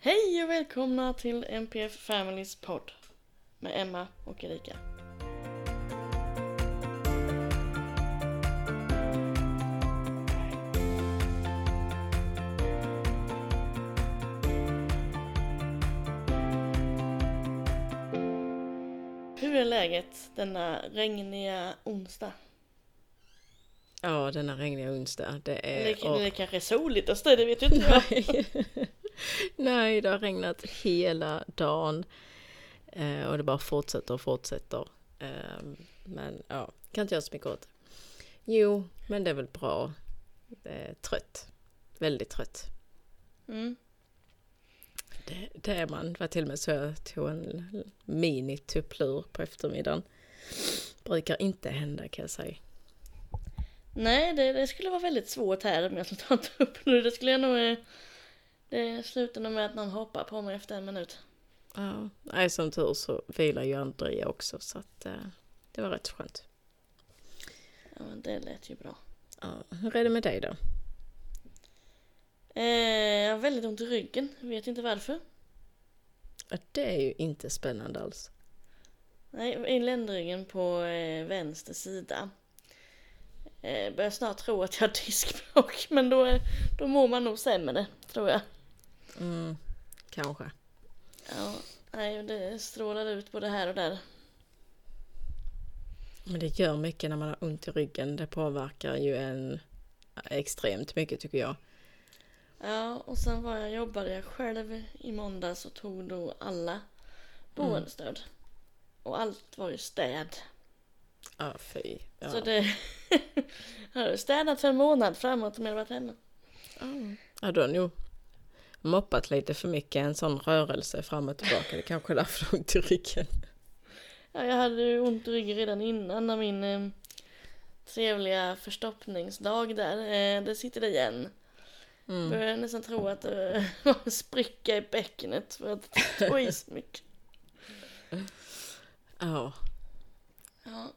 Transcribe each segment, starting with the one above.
Hej och välkomna till MPF Families podd med Emma och Erika. Hur är läget denna regniga onsdag? Ja, denna regniga onsdag. Det är... Och- det kanske är soligt dig, det vet ju inte jag. Nej. Det har regnat hela dagen. Eh, och det bara fortsätter och fortsätter. Eh, men ja, kan inte göra så mycket åt det. Jo, men det är väl bra. Det är trött. Väldigt trött. Mm. Det, det är man. Det var till och med så jag tog en mini-tupplur på eftermiddagen. Brukar inte hända kan jag säga. Nej, det, det skulle vara väldigt svårt här om jag skulle ta en tupp nu. Det skulle jag nog... eh, Det slutar nog med att någon hoppar på mig efter en minut. Ja, nej, som tur så vilar ju Andrea också så att eh, det var rätt skönt. Ja, men det lät ju bra. Ja, hur är det med dig då? Eh, jag har väldigt ont i ryggen. Vet inte varför. Ja, det är ju inte spännande alls. Nej, i ländryggen på eh, vänster sida. Eh, börjar snart tro att jag har diskbråck, men då, är- då mår man nog sämre, tror jag. Mm, kanske. Ja, nej, det strålar ut både här och där. Men det gör mycket när man har ont i ryggen. Det påverkar ju en extremt mycket tycker jag. Ja, och sen var jag, jobbade jag själv i måndags och tog då alla boendestöd. Och allt var ju städ. Ja, fy. Ja. Så det... har städat för en månad framåt om jag hade varit hemma. ja, du har nog moppat lite för mycket en sån rörelse fram och tillbaka. Det kanske är därför har ont i ryggen. Ja, jag hade ont i ryggen redan innan när min eh, trevliga förstoppningsdag där. Eh, det sitter det igen. Mm. Börjar nästan tro att det var en spricka i bäckenet för att det tog i så mycket. Ja, Ja.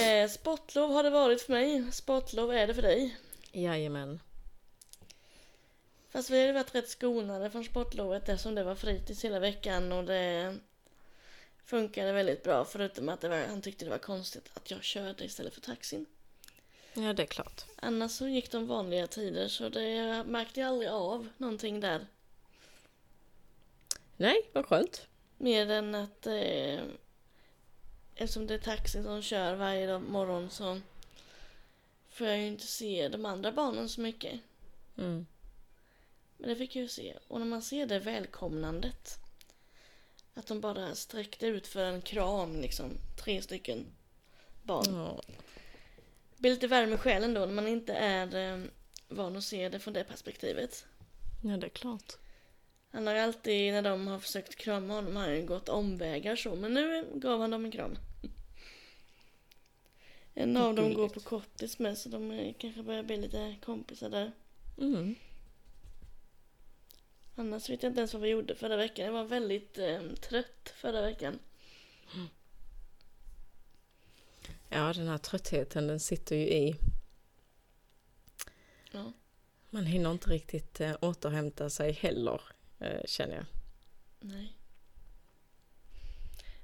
Eh, sportlov har det varit för mig. Sportlov är det för dig. jajamän. Fast vi ju varit rätt skonade från sportlovet eftersom det var fritids hela veckan och det funkade väldigt bra förutom att var, han tyckte det var konstigt att jag körde istället för taxin. Ja, det är klart. Annars så gick de vanliga tider så det märkte jag aldrig av någonting där. Nej, vad skönt. Mer än att eh, eftersom det är taxin som kör varje dag, morgon så får jag ju inte se de andra barnen så mycket. Mm. Men det fick jag ju se. Och när man ser det välkomnandet. Att de bara sträckte ut för en kram liksom. Tre stycken barn. Ja. Det blir lite värme i själen då när man inte är eh, van att se det från det perspektivet. ja, det är klart. Han har alltid när de har försökt krama honom har han gått omvägar så. Men nu gav han dem en kram. En av dem går på kortis med så de eh, kanske börjar bli lite kompisar där. Mm. Annars vet jag inte ens vad vi gjorde förra veckan. Jag var väldigt eh, trött förra veckan. Ja, den här tröttheten den sitter ju i. Ja. Man hinner inte riktigt eh, återhämta sig heller, eh, känner jag. Nej.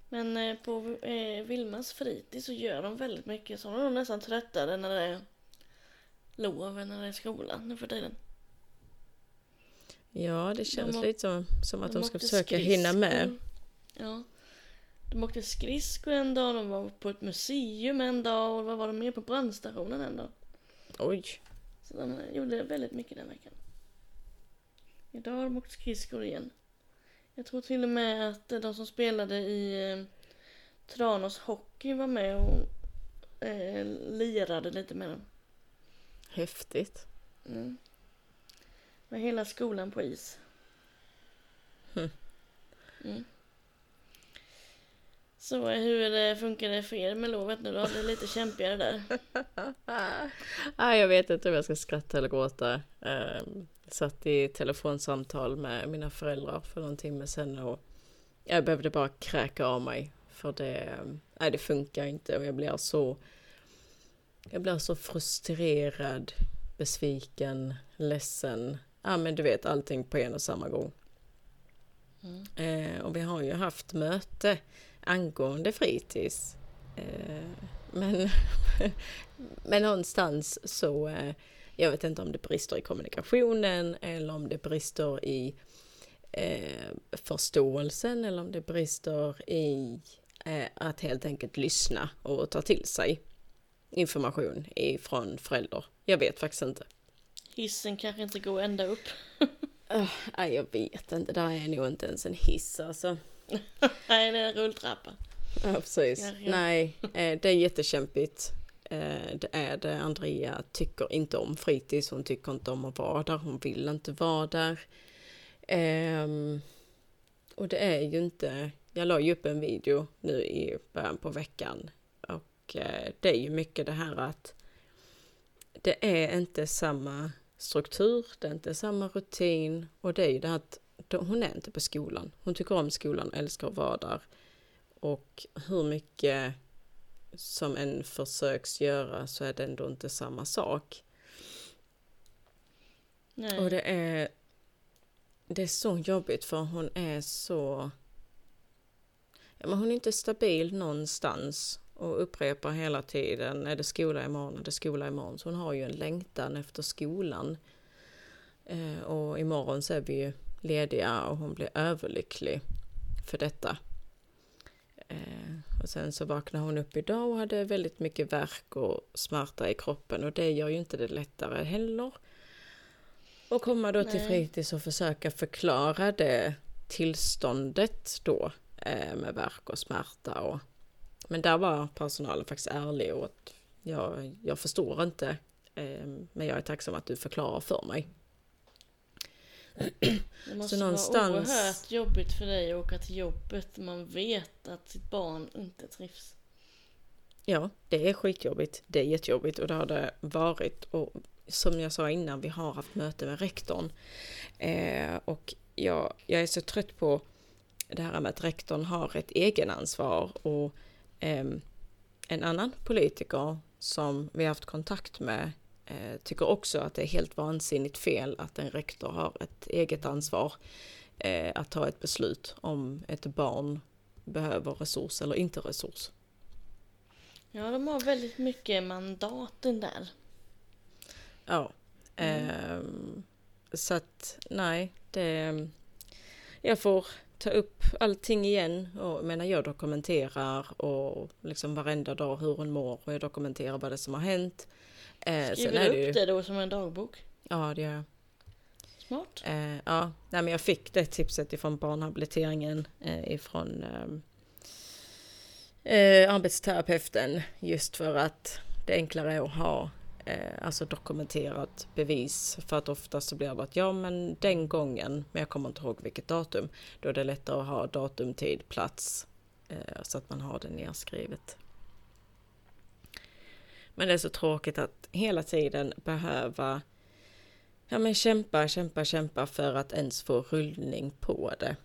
Men eh, på eh, Vilmas fritid så gör de väldigt mycket. Så de är nästan tröttare när det är lov än när det är skolan nu för tiden. Ja, det känns å- lite som, som att de, ska åkte försöka hinna med. skridskor. Ja. De åkte skridskor en dag, de var på ett museum en dag och vad var de mer på brandstationen en dag. Oj, Så de gjorde väldigt mycket den veckan. Idag har de åkt skridskor igen. Jag tror till och med att de som spelade i eh, Tranås Hockey var med och eh, lirade lite med dem. häftigt. Mm. Med hela skolan på is. Hm. Mm. Så hur funkar det för er med lovet nu då? Det är lite kämpigare där. ah, jag vet inte om jag ska skratta eller gråta. Eh, satt i telefonsamtal med mina föräldrar för någon timme sedan och jag behövde bara kräka av mig. För det, nej, det funkar inte och jag blir så jag blir så frustrerad, besviken, ledsen, ja men du vet allting på en och samma gång. Mm. Eh, och vi har ju haft möte angående fritids. Eh, men, men någonstans så, eh, jag vet inte om det brister i kommunikationen eller om det brister i eh, förståelsen eller om det brister i eh, att helt enkelt lyssna och ta till sig information ifrån föräldrar. Jag vet faktiskt inte. Hissen kanske inte går ända upp. Uh, nej, jag vet inte. Det är nog inte ens en hiss alltså. Nej, det är en rulltrappa. Ja, precis. Ja, ja. Nej, eh, det är jättekämpigt. Eh, Det är det. Andrea tycker inte om fritids. Hon tycker inte om att vara där. Hon vill inte vara där. Ehm, Och det är ju inte... Jag la ju upp en video nu i början på veckan. Och eh, det är ju mycket det här att det är inte samma struktur, det är inte samma rutin och det är ju det att hon är inte på skolan. Hon tycker om skolan, älskar att vara där. Och hur mycket som en försöks göra så är det ändå inte samma sak. Nej. Och det är, det är så jobbigt för hon är så... Ja, men hon är inte stabil någonstans och upprepar hela tiden är det skola imorgon, är det skola imorgon. Så hon har ju en längtan efter skolan. Eh, och imorgon så är vi ju lediga och hon blir överlycklig för detta. Eh, och sen så vaknade hon upp idag och hade väldigt mycket värk och smärta i kroppen och det gör ju inte det lättare heller. Och komma då till Nej. fritids och försöka förklara det tillståndet då eh, med värk och smärta. Och, men där var personalen faktiskt ärlig och att jag, jag förstår inte eh, men jag är tacksam att du förklarar för mig. Det måste Så vara någonstans- oerhört jobbigt för dig att åka till jobbet. Man vet att sitt barn inte trivs. Ja, det är skitjobbigt. Det är jättejobbigt och det har det varit. Och som jag sa innan, vi har haft möte med rektorn. Eh, och jag, jag är så trött på det här med att rektorn har ett egenansvar och ehm, en annan politiker som vi har haft kontakt med eh, tycker också att det är helt vansinnigt fel att en rektor har ett eget ansvar eh, att ta ett beslut om ett barn behöver resurs eller inte resurs. Ja, de har väldigt mycket mandaten där. Ja. Ehm, så att nej, det... Jag får ta upp allting igen och jag menar jag dokumenterar och liksom varenda dag hur hon mår och jag dokumenterar vad det som har hänt. Eh, Skriver du det ju- upp det då som en dagbok? Ja, det gör jag. Smart. Eh, ja, nej, men jag fick det tipset ifrån barnhabiliteringen eh, ifrån ehm, eh, arbetsterapeuten just för att det enklare är att ha eh, alltså dokumenterat bevis för att oftast så blir det att ja men den gången, men jag kommer inte ihåg vilket datum, då är det lättare att ha datum, tid, plats eh, så att man har det nedskrivet. Men det är så tråkigt att hela tiden behöva Ja men kämpa, kämpa, kämpa för att ens få rullning på det.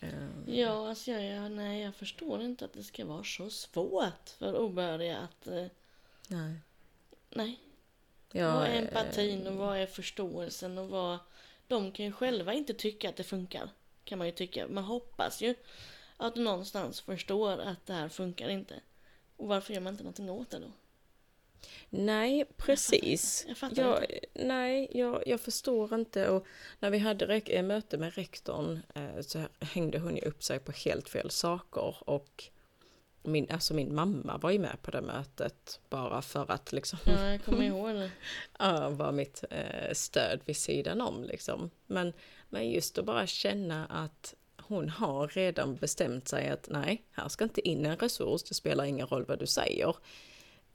Ehm, Ja, alltså jag, jag, nej, jag förstår inte att det ska vara så svårt för obehöriga att... Eh, nej. Nej. Ja, vad är eh, empatin och vad är förståelsen och vad... De kan ju själva inte tycka att det funkar. Kan man ju tycka. Man hoppas ju att du någonstans förstår att det här funkar inte. Och varför gör man inte någonting åt det då? Nej, precis. Jag fattar Jag, nej, jag, jag förstår inte. Och när vi hade rek- eh, möte med rektorn eh, så hängde hon ju upp sig på helt fel saker. Och min, alltså min mamma var ju med på det mötet bara för att liksom Ja, jag kommer ihåg det. ja, var mitt eh, stöd vid sidan om liksom. Men, men just att bara känna att hon har redan bestämt sig att nej, här ska inte in en resurs, det spelar ingen roll vad du säger.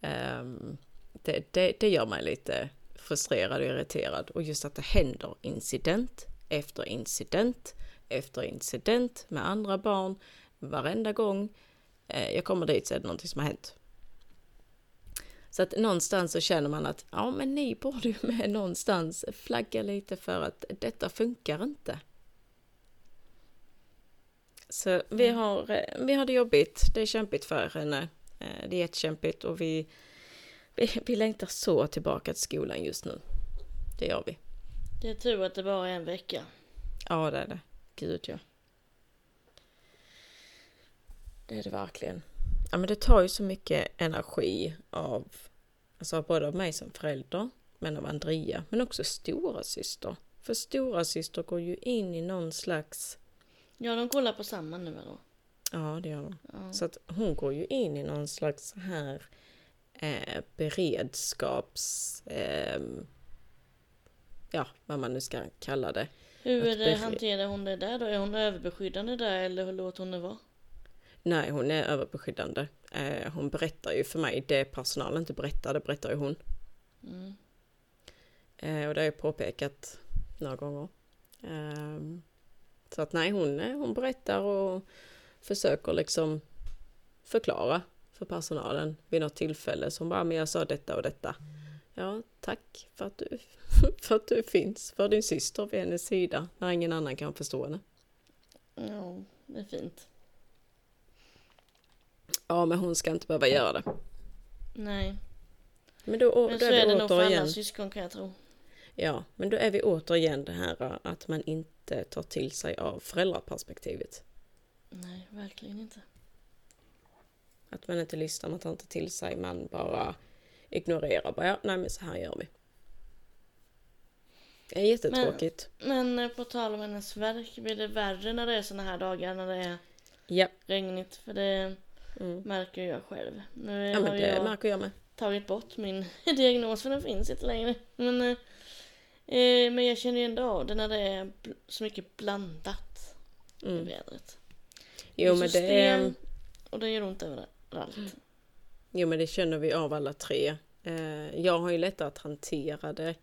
Ehm, det, det, det gör mig lite frustrerad och irriterad och just att det händer incident efter incident efter incident med andra barn varenda gång jag kommer dit så är det någonting som har hänt. Så att någonstans så känner man att ja men ni borde ju med någonstans flagga lite för att detta funkar inte. Så vi har, eh, vi har det jobbigt, det är kämpigt för henne. Eh, Det är jättekämpigt och vi, vi, vi längtar så tillbaka till skolan just nu. Det gör vi. Det är tur att det bara är en vecka. Ja, det är det. Gud, ja. Det är det verkligen. Ja, men det tar ju så mycket energi av, alltså både av mig som förälder, men av Andrea, men också stora syster. För stora syster går ju in i någon slags, Ja, de kollar på samma nu då. ja det gör de. Ja. Så att hon går ju in i någon slags så här eh, beredskaps... Eh, ja, vad man nu ska kalla det. Hur eh, hanterar hon det där då? Är hon överbeskyddande där eller hur låter hon det vara? Nej, hon är överbeskyddande. Eh, hon berättar ju för mig det personalen inte berättar, det berättar ju hon. Mm. Eh, och det har jag påpekat några gånger. Ehm, så att nej, hon, eh, hon berättar och försöker liksom förklara för personalen vid något tillfälle. Så hon bara, men jag sa detta och detta. Ja, tack för att du, för att du finns för din syster vid hennes sida när ingen annan kan förstå henne. Ja, det är fint. Ja, men hon ska inte behöva göra det. Nej, Men då, då men så är är det nog för alla syskon kan jag tro. Ja, men då är vi återigen det här att man inte tar till sig av föräldraperspektivet. Nej, verkligen inte. Att man inte lyssnar, man tar inte till sig, man bara ignorerar. Bara, ja, nej men så här gör vi. Det är jättetråkigt. Men eh, på tal om hennes verk, blir det värre när det är såna här dagar när det är Ja, regnigt? För det mm. märker jag själv. Nu ja har men det jag märker jag med. tagit bort min diagnos för den finns inte längre. Men, eh, eh, men jag känner ju ändå av det när det är så mycket blandat i Mm. vädret. Jo, men det är, Och det gör ont överallt. jo men det känner vi av alla tre. Eh, jag har ju lättare att hantera det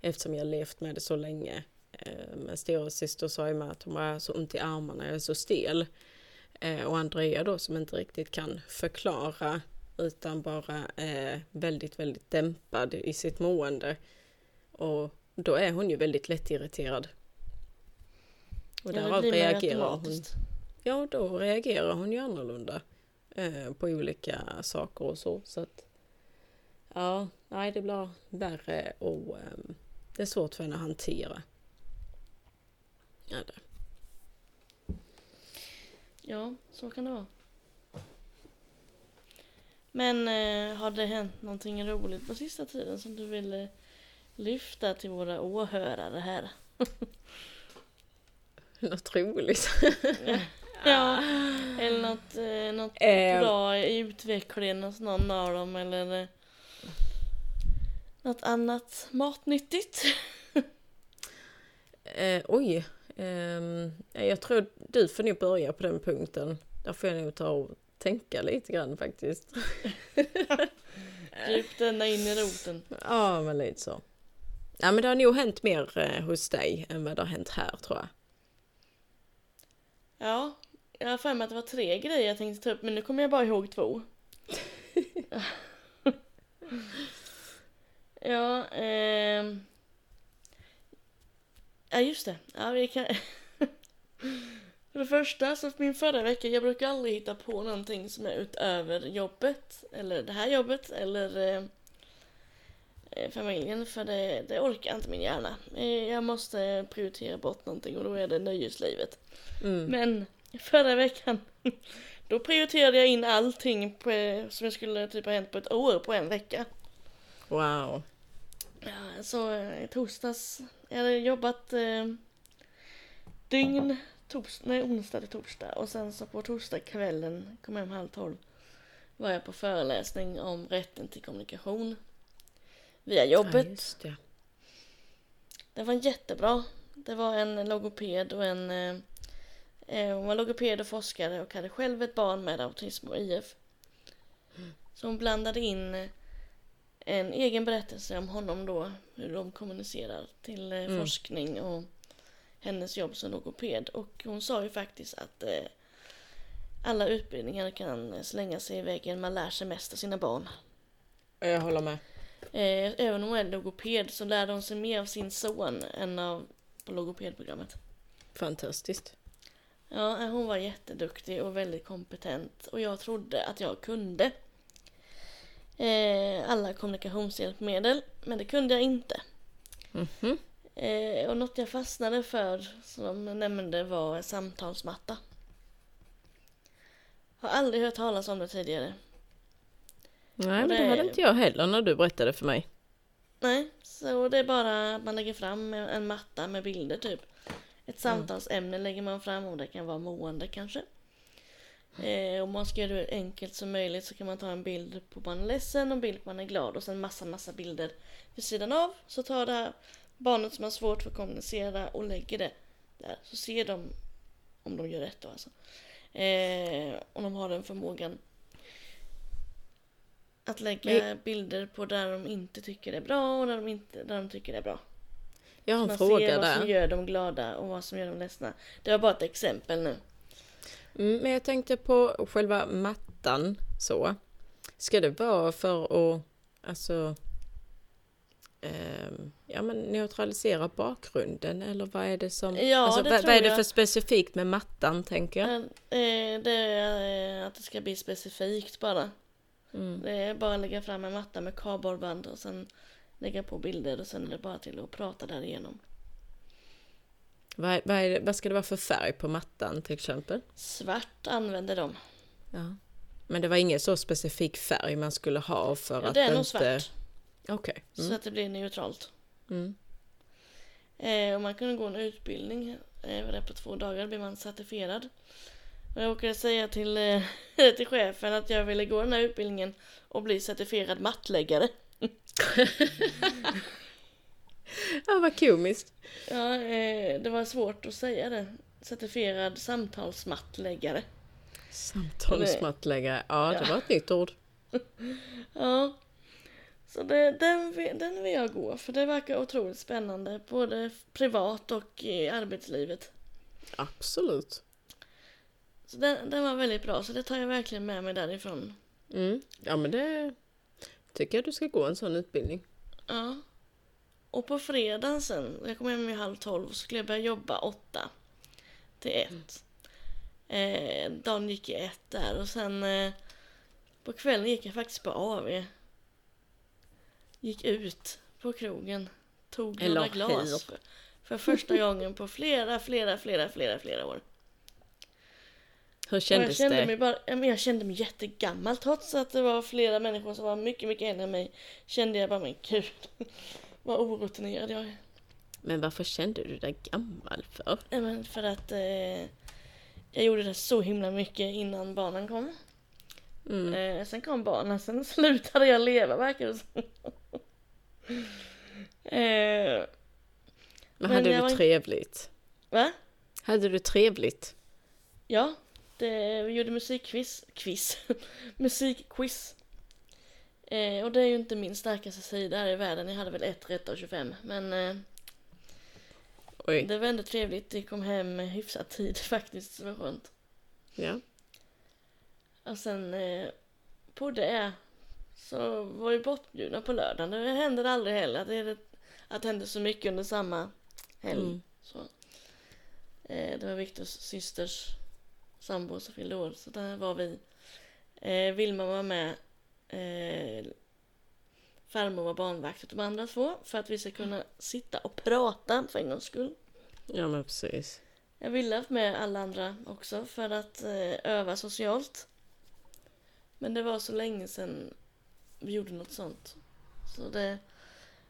eftersom jag levt med det så länge. Eh, men storasyster sa ju med att hon var så ont i armarna, jag är så stel. Eh, och Andrea då som inte riktigt kan förklara utan bara är väldigt, väldigt dämpad i sitt mående. Och då är hon ju väldigt lättirriterad. Och Ja, därav reagerar hon. Ja, då reagerar hon ju annorlunda eh, på olika saker och så. så att, ja, nej, det blir värre och eh, det är svårt för henne att hantera. Ja, det. Ja, så kan det vara. Men eh, har det hänt någonting roligt på sista tiden som du vill eh, lyfta till våra åhörare här? Något roligt. Ja, eller något, eh, något Eh. bra i utvecklingen hos någon av dem eller eh, något annat matnyttigt. Eh, oj, jag tror du får nog börja på den punkten. Där får jag nog ta och tänka lite grann faktiskt. Djupt ända in i roten. Ja, men lite så. Ja, men det har nog hänt mer eh, hos dig än vad det har hänt här tror jag. Ja, jag har för mig att det var tre grejer jag tänkte ta upp men nu kommer jag bara ihåg två. ja, ehm... Ja just det. Ja, vi kan... För det första, så min förra vecka, jag brukar aldrig hitta på någonting som är utöver jobbet, eller det här jobbet, eller eh, eh, familjen, för det, det orkar inte min hjärna. Eh, Jag måste prioritera bort någonting och då är det nöjeslivet. Mm. Men förra veckan då prioriterade jag in allting på, som jag skulle typ ha hänt på ett år på en vecka. Wow. Ja, så eh, i torsdags, jag hade jobbat eh, dygn, tors, nej, onsdag till torsdag och sen så på torsdagskvällen, kom jag hem halv tolv, var jag på föreläsning om rätten till kommunikation via Ja, jobbet. just det. Det var jättebra. Det var en logoped och en... Eh, eh, hon var logoped och forskare och hade själv ett barn med autism och IF. Så hon blandade in eh, en egen berättelse om honom då, hur de kommunicerar till eh, Mm. forskning och hennes jobb som logoped. Och hon sa ju faktiskt att eh, alla utbildningar kan slänga sig i väggen, man lär sig mest av sina barn. Jag håller med. Eh, även om hon är logoped så lärde hon sig mer av sin son än av på logopedprogrammet. Fantastiskt. Ja, hon var jätteduktig och väldigt kompetent och jag trodde att jag kunde eh, alla kommunikationshjälpmedel, men det kunde jag inte. Mhm. Eh, och något jag fastnade för, som de nämnde, var samtalsmatta. Har aldrig hört talas om det tidigare. Nej, Och men det det- hade inte jag heller när du berättade för mig. Nej, så det är bara att man lägger fram en matta med bilder typ. Ett samtalsämne lägger man fram och det kan vara mående kanske. Eh, om man ska göra det enkelt som möjligt så kan man ta en bild på man är ledsen och en bild på man är glad och sen massa massa bilder vid sidan av. Så tar det här barnet som har svårt för att kommunicera och lägger det där. Så ser de om de gör rätt då alltså. Eh, om de har den förmågan. Att lägga bilder på där de inte tycker det är bra och där de, inte, där de tycker det är bra. Jag har en Man fråga ser vad där. som gör dem glada och vad som gör dem ledsna. Det var bara ett exempel nu. Mm, men jag tänkte på själva mattan så. Ska det vara för att alltså ehm, ja, men neutralisera bakgrunden eller vad är det som... Ja, alltså, det vad, vad är det jag. för specifikt med mattan tänker jag? Eh, Det är eh, att det ska bli specifikt bara. Mm. Det är bara att lägga fram en matta med kardborreband och sen lägga på bilder och sen är det bara till att prata därigenom. Vad, vad, det, vad ska det vara för färg på mattan till exempel? Svart använder de. Ja. Men det var ingen så specifik färg man skulle ha för Ja, att det är inte... nog svart. Okej. Så Mm. att det blir neutralt. Mm. Eh, och man kunde gå en utbildning. Eh, var det på två dagar blir man certifierad. Och jag råkade säga till, eh, till chefen att jag ville gå den här utbildningen och bli certifierad mattläggare. Ja, vad komiskt. Ja, eh, det var svårt att säga det. Certifierad samtalsmattläggare. Samtalsmattläggare. Ja, det Ja. var ett nytt ord. Ja. Så det, den, den vill jag gå för det verkar otroligt spännande. Både privat och i arbetslivet. Absolut. Så den, den var väldigt bra så det tar jag verkligen med mig därifrån. Mm. Ja, men det tycker jag du ska gå en sån utbildning. Ja. Och på fredagen sen, jag kom hem vid halv tolv, så skulle jag börja jobba åtta till ett. Eh, dagen gick i ett där och sen eh, på kvällen gick jag faktiskt på AV. Gick ut på krogen, tog Eller några glas. För, för första gången på flera, flera, flera, flera, flera år. Hur Och jag kändes kände, det? mig bara, jag kände mig jättegammal trots att det var flera människor som var mycket, mycket äldre än mig. Kände jag bara, men gud, vad orutinerad jag är. Men varför kände du dig gammal för? Nej, men för att eh, jag gjorde det så himla mycket innan barnen kom. Mm. Eh, sen kom barnen, sen slutade jag leva verkar det som. eh, Men, men hade jag du var trevligt? va? Hade du trevligt? Ja, det, vi gjorde musikquiz. Quiz. Musikquiz. Eh, och det är ju inte min starkaste sida här i världen. Jag hade väl ett rätt av 25. Men eh, det var ändå trevligt. Vi kom hem hyfsat tid faktiskt. Det var skönt. Ja. Och sen eh, på det så var vi bortbjudna på lördagen. Det händer aldrig heller att det, att det händer så mycket under samma helg. Mm. Så. Eh, det var Viktors systers sambo som fyllde år, så där var vi. Eh, Vilma var med. Eh, farmor var barnvakt åt de andra två för att vi ska kunna sitta och prata för en gångs skull. ja, men precis. Jag ville haft med alla andra också för att eh, öva socialt. Men det var så länge sedan vi gjorde något sånt. Så det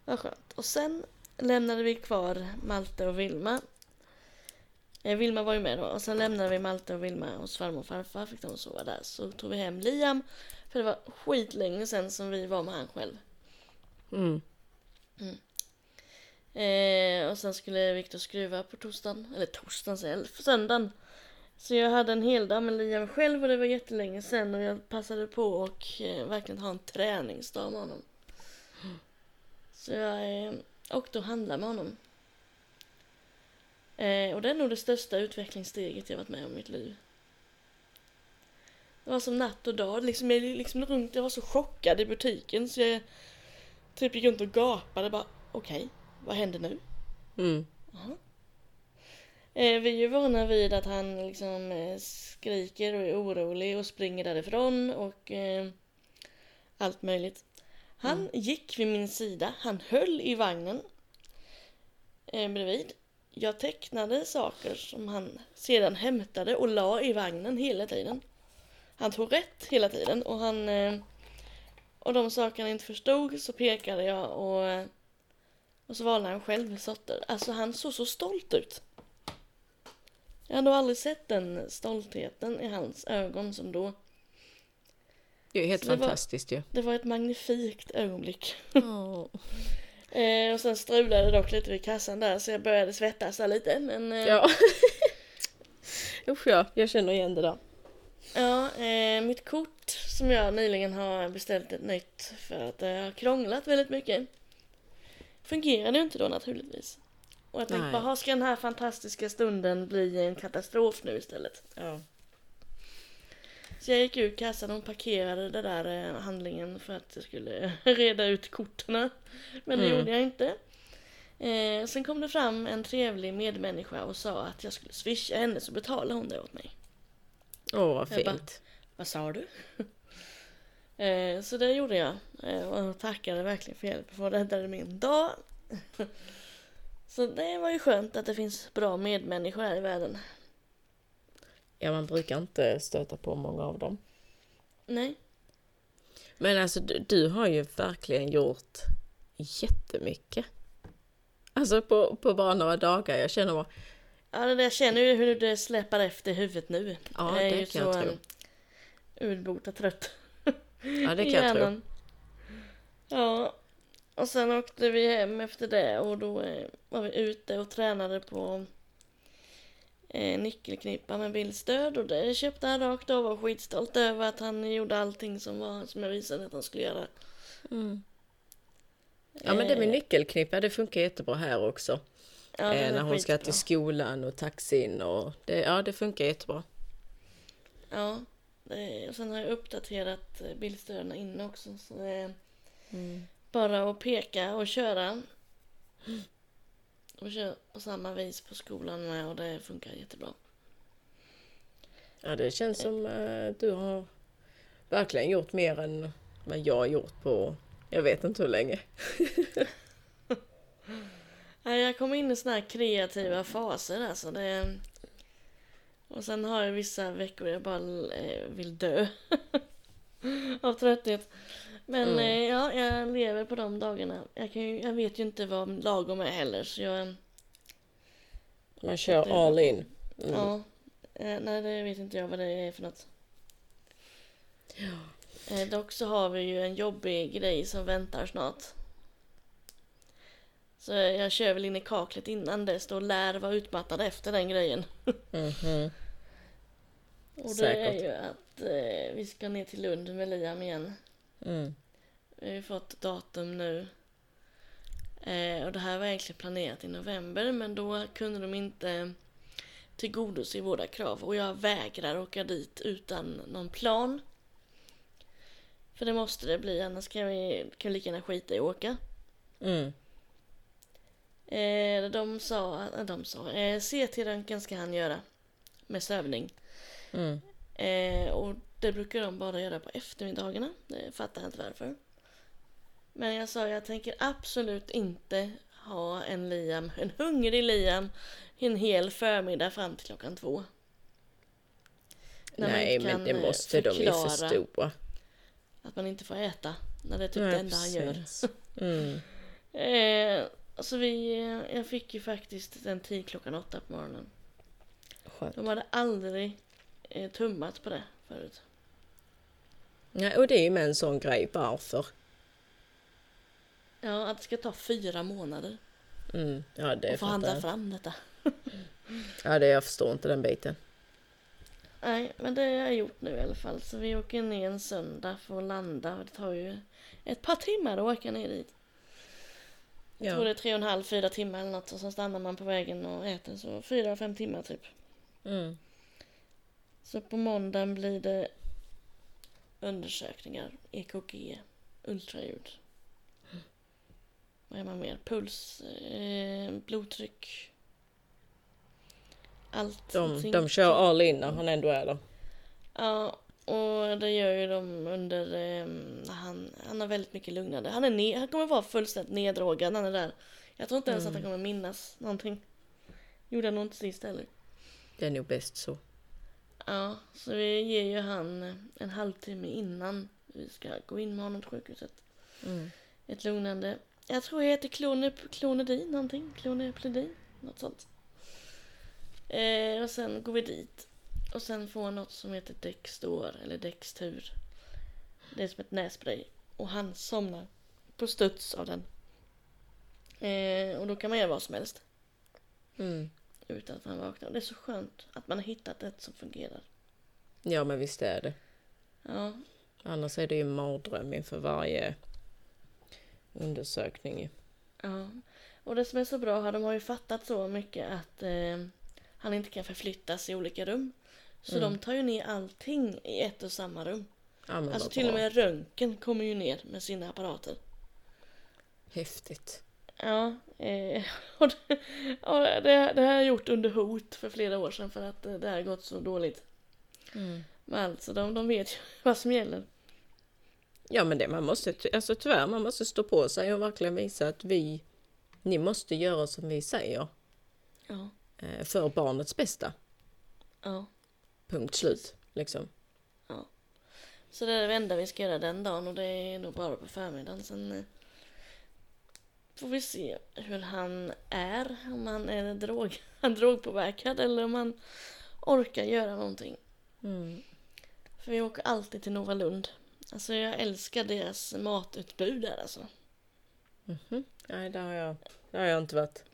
var skönt. Och sen lämnade vi kvar Malte och Vilma. Eh, Vilma var ju med då. Och sen lämnade vi Malte och Vilma hos farmor och farfar. Fick de sova där. Så tog vi hem Liam. För det var skitlänge sedan som vi var med han själv. Mm. Eh, och sen skulle Viktor skruva på torsdagen, eller torsdagen säger jag, söndagen. Så jag hade en hel dag med Liam själv och det var jättelänge sen och jag passade på och eh, verkligen ha en träningsdag med honom. Så jag eh, åkte och handlade med honom. Eh, och det är nog det största utvecklingssteget jag varit med om i mitt liv. Det var som natt och dag, liksom, jag, liksom runt, jag var så chockad i butiken så jag typ gick runt och gapade bara okej, vad händer nu? Mm. Eh, vi är ju vana vid att han liksom eh, skriker och är orolig och springer därifrån och eh, allt möjligt. Han gick vid min sida, han höll i vagnen. eh, bredvid. Jag tecknade saker som han sedan hämtade och la i vagnen hela tiden. Han tog rätt hela tiden och han... Eh, och de saker han inte förstod så pekade jag och... Och så valde han själv sorter. Alltså han såg så stolt ut. Jag har nog aldrig sett den stoltheten i hans ögon som då. Det är helt Så fantastiskt ju. Det var ett magnifikt ögonblick. Åh. Eh, och sen strulade det dock lite vid kassan där så jag började svettas där lite. Men eh, Ja. Usch ja, jag känner igen det där. Ja, eh, mitt kort som jag nyligen har beställt ett nytt för att det har krånglat väldigt mycket. Fungerade ju inte då naturligtvis. Och jag tänkte bara, "Ha, ska den här fantastiska stunden bli en katastrof nu istället? Ja. Så jag gick ur kassan och parkerade den där eh, handlingen för att jag skulle reda ut korten. Men det Mm. gjorde jag inte. Eh, sen kom det fram en trevlig medmänniska och sa att jag skulle swisha henne så betalade hon det åt mig. Åh, vad Jag bara- fint. Vad sa du? eh, så det gjorde jag. Eh, och tackade verkligen för hjälp för att räddade min dag. så det var ju skönt att det finns bra medmänniskor här i världen. Ja, man brukar inte stöta på många av dem. Nej. Men alltså du, du har ju verkligen gjort jättemycket. Alltså på, på bara några dagar. Jag känner bara, Ja, det där- jag känner ju hur det släpar efter huvudet nu. Ja, jag är det ju kan jag så tro. um, urbota trött ja det kan jag tro. Ja, och sen åkte vi hem efter det och då eh, var vi ute och tränade på eh, nyckelknippa med bildstöd och det köpte han rakt av och var skitstolt över att han gjorde allting som, var, som jag visade att han skulle göra. Mm. Ja men det med Eh, nyckelknippa det funkar jättebra här också. Ja, eh, när hon ska till skolan och taxin och det, ja det funkar jättebra. Ja, det, och sen har jag uppdaterat eh, bildstöden inne också så det är bara att peka och köra. Och köra på samma vis på skolan med och det funkar jättebra. Ja det känns som eh, du har verkligen gjort mer än vad jag har gjort på jag vet inte hur länge. Jag kom in i såna här kreativa faser alltså. Det... Och sen har jag vissa veckor jag bara eh, vill dö. Av trötthet. Men Mm. eh, ja, jag lever på de dagarna. Jag, kan ju, jag vet ju inte vad lagom är heller så jag... Man kör all in. Mm. Ja. Eh, nej, det vet inte jag vad det är för något. Eh, dock så har vi ju en jobbig grej som väntar snart. Så jag kör väl in i kaklet innan dess och lär vara utmattad efter den grejen. Mhm. Och det Säkert. är ju att eh, vi ska ner till Lund med Liam igen. Mm. Vi har ju fått datum nu. Eh, och det här var egentligen planerat i november men då kunde de inte tillgodose våra krav och jag vägrar åka dit utan någon plan. För det måste det bli annars kan vi, kan vi lika gärna skita i att åka. Mm. Eh, de sa, äh, de sa, eh, CT-röntgen ska han göra med sövning. Mm. Eh, och det brukar de bara göra på eftermiddagarna. Det fattar jag inte varför. Men jag sa jag tänker absolut inte ha en Liam, en hungrig Liam en hel förmiddag fram till klockan två. När Nej men det eh, måste de ju förstå. Att man inte får äta. När det är typ Nej, det enda han gör. precis. Mm. Eh, så vi, jag fick ju faktiskt en tid klockan åtta på morgonen. Skönt. De hade aldrig eh, tummat på det förut. Ja, och det är ju med en sån grej, varför? Ja, att det ska ta fyra månader Mm. Ja, det att få handla fattar jag. fram detta. Ja, det jag förstår inte den biten. Nej, men det har jag gjort nu i alla fall. Så vi åker ner en söndag för att landa. Och det tar ju ett par timmar att åka ner dit. Jag tror det är tre och en halv, fyra timmar eller något. Och så stannar man på vägen och äter. Så fyra, fem timmar typ. Mm. Så på måndagen blir det undersökningar, EKG, ultraljud. Vad är man mer? Puls, eh, blodtryck. Allt. De, de kör all in när han ändå är där. Ja, och det gör ju de under... Eh, han, han har väldigt mycket lugnande. Han, är ne- han kommer vara fullständigt neddrogad när han är där Jag tror inte ens att han kommer minnas någonting. Gjorde han nog inte sist heller. Det är nog bäst så. Ja, så vi ger ju han en halvtimme innan vi ska gå in med honom till sjukhuset. Mm. Ett lugnande. Jag tror jag heter klonep, klonedin någonting. Klonepledin. Något sånt. Eh, och sen går vi dit. Och sen får han något som heter Dextor eller Dextur. Det är som ett nässpray. Och han somnar på studs av den. Eh, och då kan man göra vad som helst. Mm. Utan att han vaknar. Och det är så skönt att man har hittat ett som fungerar. Ja, men visst är det. Ja, Annars är det ju en mardröm inför varje undersökning. Ja, och det som är så bra här, de har ju fattat så mycket att eh, han inte kan förflyttas i olika rum. Så Mm. de tar ju ner allting i ett och samma rum. Men Alltså till och med röntgen kommer ju ner med sina apparater. Häftigt. Ja, eh, och det, och det, det har jag gjort under hot för flera år sedan för att eh, det har gått så dåligt. Mm. Men alltså, de, de vet ju vad som gäller. Ja, men det man måste, alltså tyvärr, man måste stå på sig och verkligen visa att vi, ni måste göra som vi säger Ja, eh, för barnets bästa. ja. Punkt slut. Liksom. Så det är det enda vi ska göra den dagen och det är nog bara på förmiddagen. Sen eh, får vi se hur han är. Om han är drog, han drogpåverkad eller om han orkar göra någonting. Mm. För vi åker alltid till Nova Lund. Alltså jag älskar deras matutbud där alltså. Mhm. Nej, det har, jag, det har jag inte varit.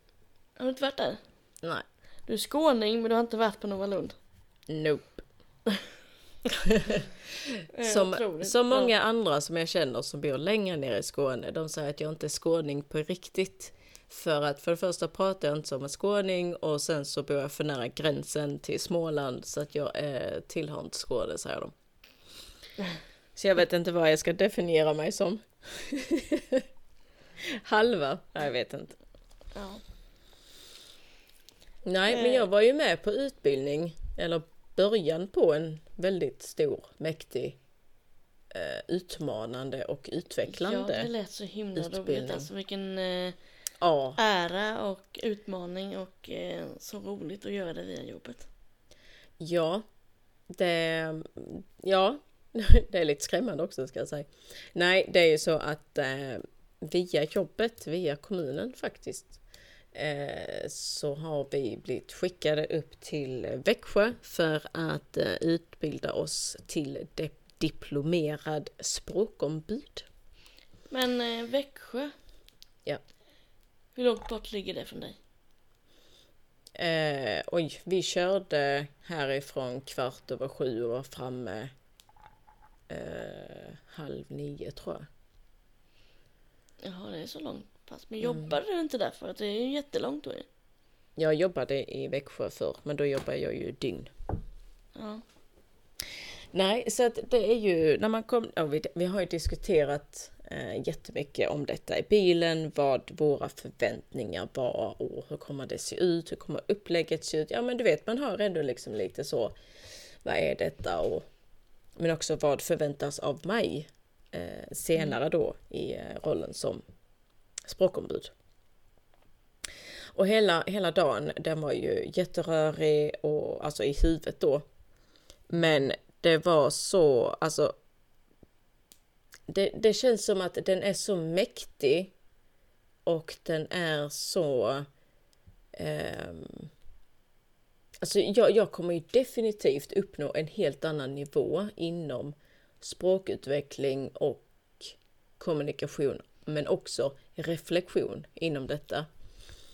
Har du inte varit där? Nej. Du är skåning men du har inte varit på Nova Lund. Nope. Eh, Som, som många andra som jag känner som bor längre ner i Skåne, de säger att jag inte är skåning på riktigt. För att för det första pratar jag inte som en skåning och sen så bor jag för nära gränsen till Småland så att jag är tillhör inte Skåne, säger de. Så jag vet inte vad jag ska definiera mig som. Halva? Nej, jag vet inte. Ja. Nej, men jag var ju med på utbildning, eller början på en väldigt stor, mäktig, eh, utmanande och ja, utvecklande. det lät så himla roligt alltså. Vilken eh, Ja, ära och utmaning och eh, så roligt att göra det via jobbet. ja, det, ja, det är lite skrämmande också ska jag säga. Nej, det är ju så att eh, via jobbet, via kommunen faktiskt, så har vi blivit skickade upp till Växjö för att eh, utbilda oss till diplomerad språkombud. Men eh, Växjö? Ja. Hur långt bort ligger det från dig? Eh, oj, vi körde härifrån kvart över sju och var framme eh, halv nio tror jag. Jaha, det är så långt pass. Men Mm. jobbade du inte där för att det är ju jättelångt då ju. Jag jobbade i Växjö förr, men då jobbade jag ju dygn. Ja. Nej, så att det är ju när man kom, ja, vi, vi har ju diskuterat eh, jättemycket om detta i bilen, vad våra förväntningar var och hur kommer det se ut, hur kommer upplägget se ut? Ja, men du vet, man har ändå liksom lite så, vad är detta? Och, men också vad förväntas av mig eh, senare då i eh, rollen som språkombud. Och hela, hela dagen, den var ju jätterörig och alltså i huvudet då. Men det var så, alltså. Det, det känns som att den är så mäktig. Och den är så... Eh, alltså jag, jag kommer ju definitivt uppnå en helt annan nivå inom språkutveckling och kommunikation. Men också reflektion inom detta.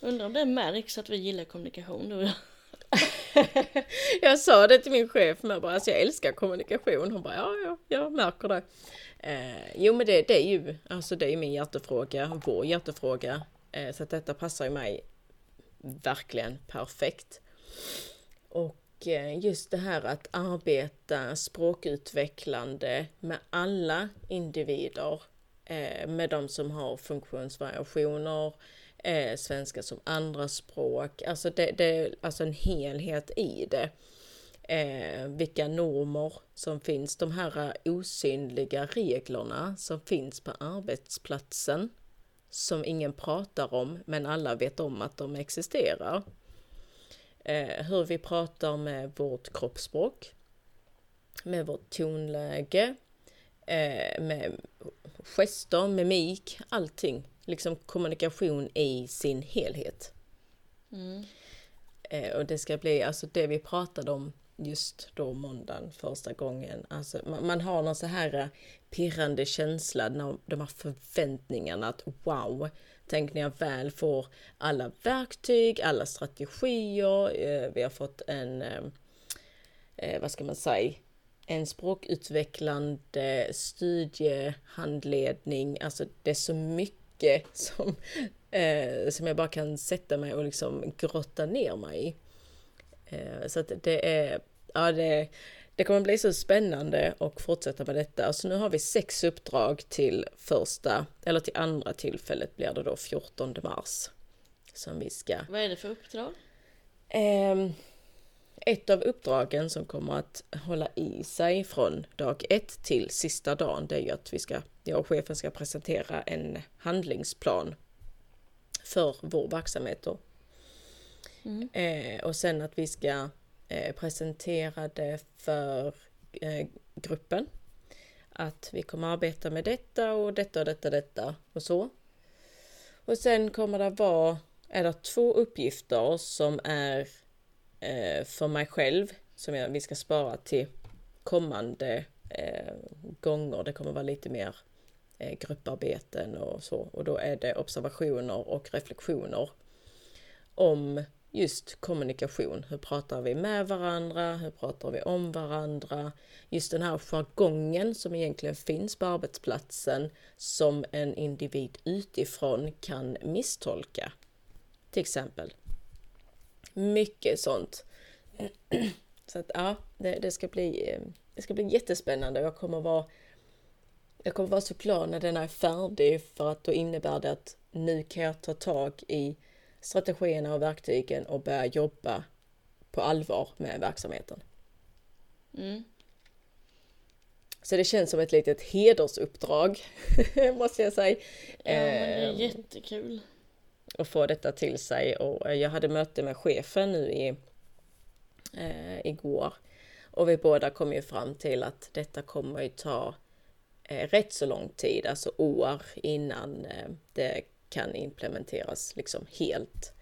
Undrar om det märks att vi gillar kommunikation du och jag. jag sa det till min chef, jag bara, alltså jag älskar kommunikation. Hon bara, ja, ja, jag märker det. Eh, jo, men det, det är ju, alltså det är min hjärtefråga, vår hjärtefråga. Eh, så att detta passar ju mig verkligen perfekt. Och eh, just det här att arbeta språkutvecklande med alla individer. Eh, med de som har funktionsvariationer, eh, svenska som andraspråk. Alltså det, det är alltså en helhet i det. Eh, vilka normer som finns, de här osynliga reglerna som finns på arbetsplatsen. som ingen pratar om men alla vet om att de existerar. Eh, hur vi pratar med vårt kroppsspråk, med vårt tonläge, eh, med gester, mimik, allting. Liksom kommunikation i sin helhet. Mm. Eh, och det ska bli, alltså det vi pratade om just då måndagen första gången. Alltså man, man har någon så här eh, pirrande känsla, när, de här förväntningarna att wow, tänk när jag väl får alla verktyg, alla strategier, eh, vi har fått en, eh, eh vad ska man säga, en språkutvecklande studiehandledning, alltså det är så mycket som, eh, som jag bara kan sätta mig och liksom grotta ner mig i. Eh, så att det är, ja det, det kommer bli så spännande att fortsätta med detta. Så nu har vi sex uppdrag till första, eller till andra tillfället blir det då 14 mars. Som vi ska... Vad är det för uppdrag? Eh, ett av uppdragen som kommer att hålla i sig från dag ett till sista dagen, det är ju att vi ska, jag och chefen ska presentera en handlingsplan för vår verksamhet då. Mm. Eh, och sen att vi ska eh, presentera det för eh, gruppen. Att vi kommer arbeta med detta och detta och detta detta och så. Och sen kommer det vara, är det två uppgifter som är eh, för mig själv som jag, vi ska spara till kommande eh, gånger. Det kommer vara lite mer eh, grupparbeten och så. Och då är det observationer och reflektioner om just kommunikation. Hur pratar vi med varandra? Hur pratar vi om varandra? Just den här jargongen som egentligen finns på arbetsplatsen som en individ utifrån kan misstolka. Till exempel. Mycket sånt. Så att ja, det, det, ska bli, det ska bli jättespännande. Jag kommer vara jag kommer vara så glad när den är färdig för att då innebär det att nu kan jag ta tag i strategierna och verktygen och börja jobba på allvar med verksamheten. Mm. Så det känns som ett litet hedersuppdrag, måste jag säga. Ja, men det är ehm, jättekul. Att få detta till sig och jag hade möte med chefen nu i, eh, igår. Och vi båda kom ju fram till att detta kommer ju ta eh, rätt så lång tid, alltså år innan eh, det kan implementeras liksom helt.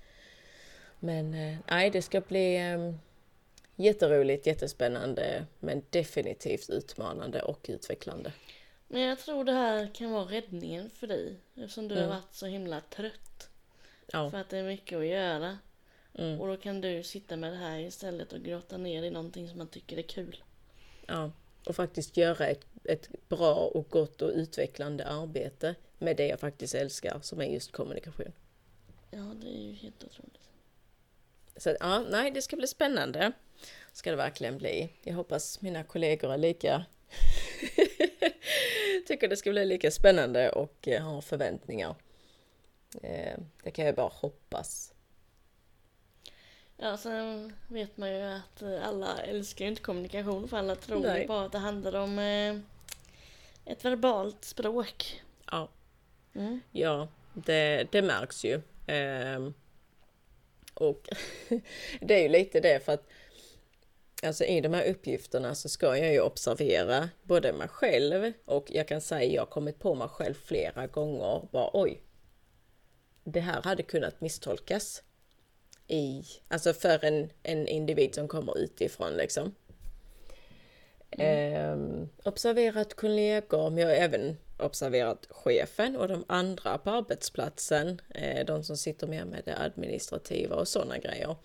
Men eh, nej, det ska bli eh, jätteroligt, jättespännande, men definitivt utmanande och utvecklande. Men jag tror det här kan vara räddningen för dig eftersom du mm. har varit så himla trött. Ja. För att det är mycket att göra. Mm. Och då kan du sitta med det här istället och grotta ner i någonting som man tycker är kul. Ja, och faktiskt göra ett, ett bra och gott och utvecklande arbete med det jag faktiskt älskar som är just kommunikation. Ja, det är ju helt otroligt. Så ja, nej, det ska bli spännande. Ska det verkligen bli. Jag hoppas mina kollegor är lika tycker det ska bli lika spännande och eh, har förväntningar. Eh, det kan jag bara hoppas. Ja, sen vet man ju att alla älskar inte kommunikation för alla tror Nej. bara att det handlar om eh, ett verbalt språk. Ja. Mm. Ja, det, det märks ju. Eh, och det är ju lite det för att Alltså i de här uppgifterna så ska jag ju observera både mig själv och jag kan säga jag har kommit på mig själv flera gånger. Bara oj, det här hade kunnat misstolkas. I, alltså för en, en individ som kommer utifrån liksom. Mm. Eh, observerat kollegor, men jag har även observerat chefen och de andra på arbetsplatsen. Eh, de som sitter mer med det administrativa och sådana grejer.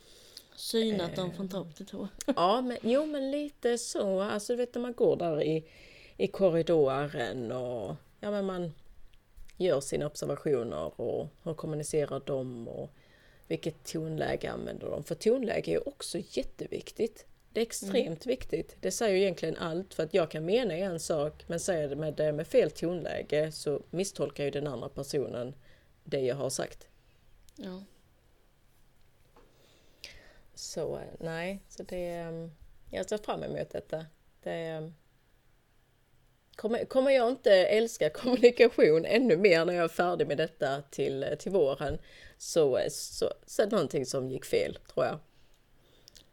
Synat eh, dem från topp till tå. ja, men, jo men lite så. Alltså du vet när man går där i, i korridoren och ja men man gör sina observationer och hur kommunicerar de och vilket tonläge använder de? För tonläge är också jätteviktigt. Det är extremt mm. viktigt. Det säger egentligen allt för att jag kan mena en sak men säger det med, med fel tonläge så misstolkar ju den andra personen det jag har sagt. Ja. Så nej, så det... Jag ser fram emot detta. Det, kommer, kommer jag inte älska kommunikation ännu mer när jag är färdig med detta till, till våren så, så, så är det någonting som gick fel tror jag.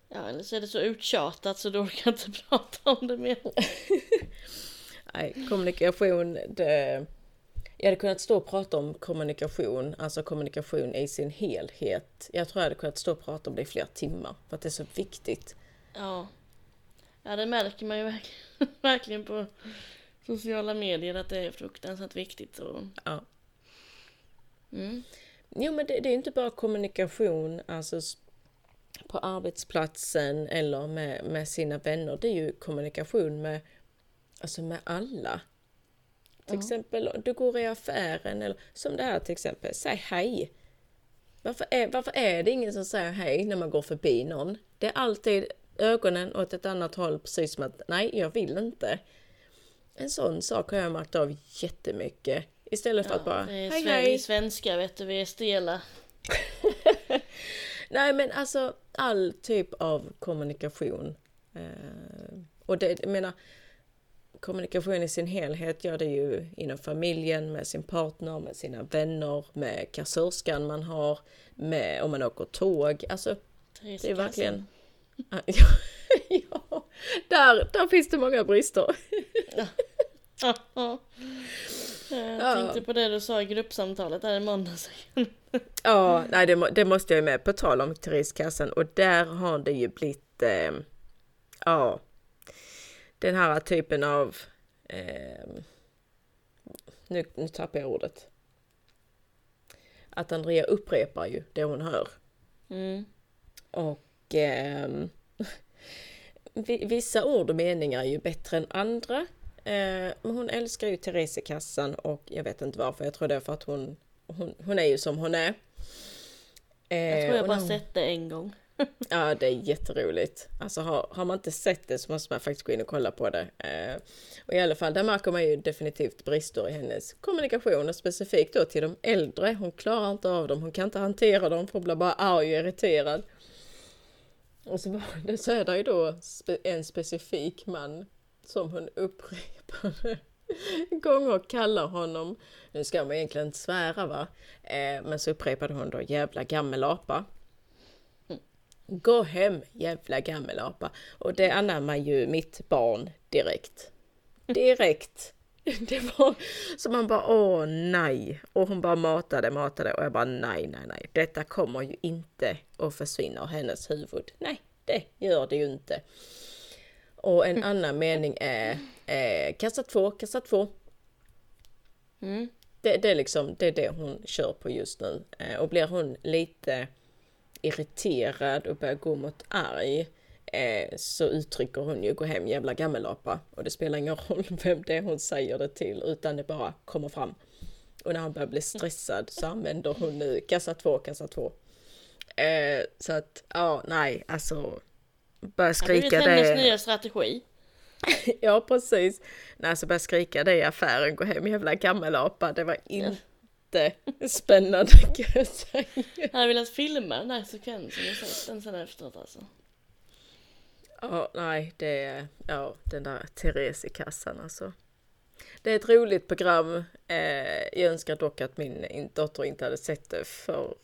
Ja, eller så är det så uttjatat så du orkar inte prata om det mer. Nej, kommunikation, det... Jag hade kunnat stå och prata om kommunikation, alltså kommunikation i sin helhet. Jag tror jag hade kunnat stå och prata om det i flera timmar, för att det är så viktigt. Ja. Ja, det märker man ju verkligen på sociala medier att det är fruktansvärt viktigt. Och... Ja. Mm. Jo, men det, det är inte bara kommunikation, alltså på arbetsplatsen eller med, med sina vänner. Det är ju kommunikation med, alltså med alla. Till Ja. exempel, du går i affären eller som det här till exempel, säg hej. Varför är, varför är det ingen som säger hej när man går förbi någon? Det är alltid ögonen åt ett annat håll, precis som att nej, jag vill inte. En sån sak har jag märkt av jättemycket. Istället för att bara, hej sven- hej. Vi svenskar vet du, vi är stela. Nej men alltså all typ av kommunikation. Eh, och det, jag menar, kommunikation i sin helhet gör det ju inom familjen, med sin partner, med sina vänner, med kassörskan man har, med om man åker tåg. Alltså Therese det är verkligen... ja, där, där finns det många brister. Ja, ja. Jag Ja. tänkte på det du sa i gruppsamtalet där i måndags. Ja, nej det, må, det måste jag ju med. På tal om turistkassan och där har det ju blivit, eh, ja, den här typen av, eh, nu, nu tappar jag ordet. Att Andrea upprepar ju det hon hör. Mm. Och vi- vissa ord och meningar är ju bättre än andra. Eh, men hon älskar ju Teresekassan och jag vet inte varför. Jag tror det är för att hon, hon, hon är ju som hon är. Eh, Jag tror jag och bara hon- sett det en gång. Ja, det är jätteroligt. Alltså har, har man inte sett det så måste man faktiskt gå in och kolla på det. Eh, och i alla fall, där märker man ju definitivt brister i hennes kommunikation och specifikt då till de äldre. Hon klarar inte av dem, hon kan inte hantera dem hon blir bara arg och irriterad. Och så så är det ju då en specifik man som hon upprepade gånger kallar honom, nu ska man egentligen inte svära va, eh, men så upprepade hon då jävla gammelapa. Gå hem jävla gammelapa. Och det anammar ju mitt barn direkt. Direkt. Det var så man bara åh nej. Och hon bara matade, matade och jag bara nej, nej, nej. Detta kommer ju inte att försvinna ur hennes huvud. Nej, det gör det ju inte. Och en annan mening är eh, kassa två, kassa två. Mm. Det, det, är liksom, det är det hon kör på just nu. Eh, och blir hon lite irriterad och börjar gå mot arg eh, så uttrycker hon ju gå hem jävla gammelapa. Och det spelar ingen roll vem det är hon säger det till utan det bara kommer fram. Och när han börjar bli stressad så använder hon nu kassa två, kassa två. Eh, så att, ja, nej, alltså. Börja Det har blivit skrika hennes det. nya strategi. Ja, precis. Nej, så börja skrika det i affären, gå hem jävla gammelapa. Det var inte spännande kan jag säga. Jag hade velat filma den här sekvensen och sett den sen efteråt alltså. Ja, nej, det är, ja, den där Therese i kassan alltså. Det är ett roligt program. Eh, jag önskar dock att min in- dotter inte hade sett det för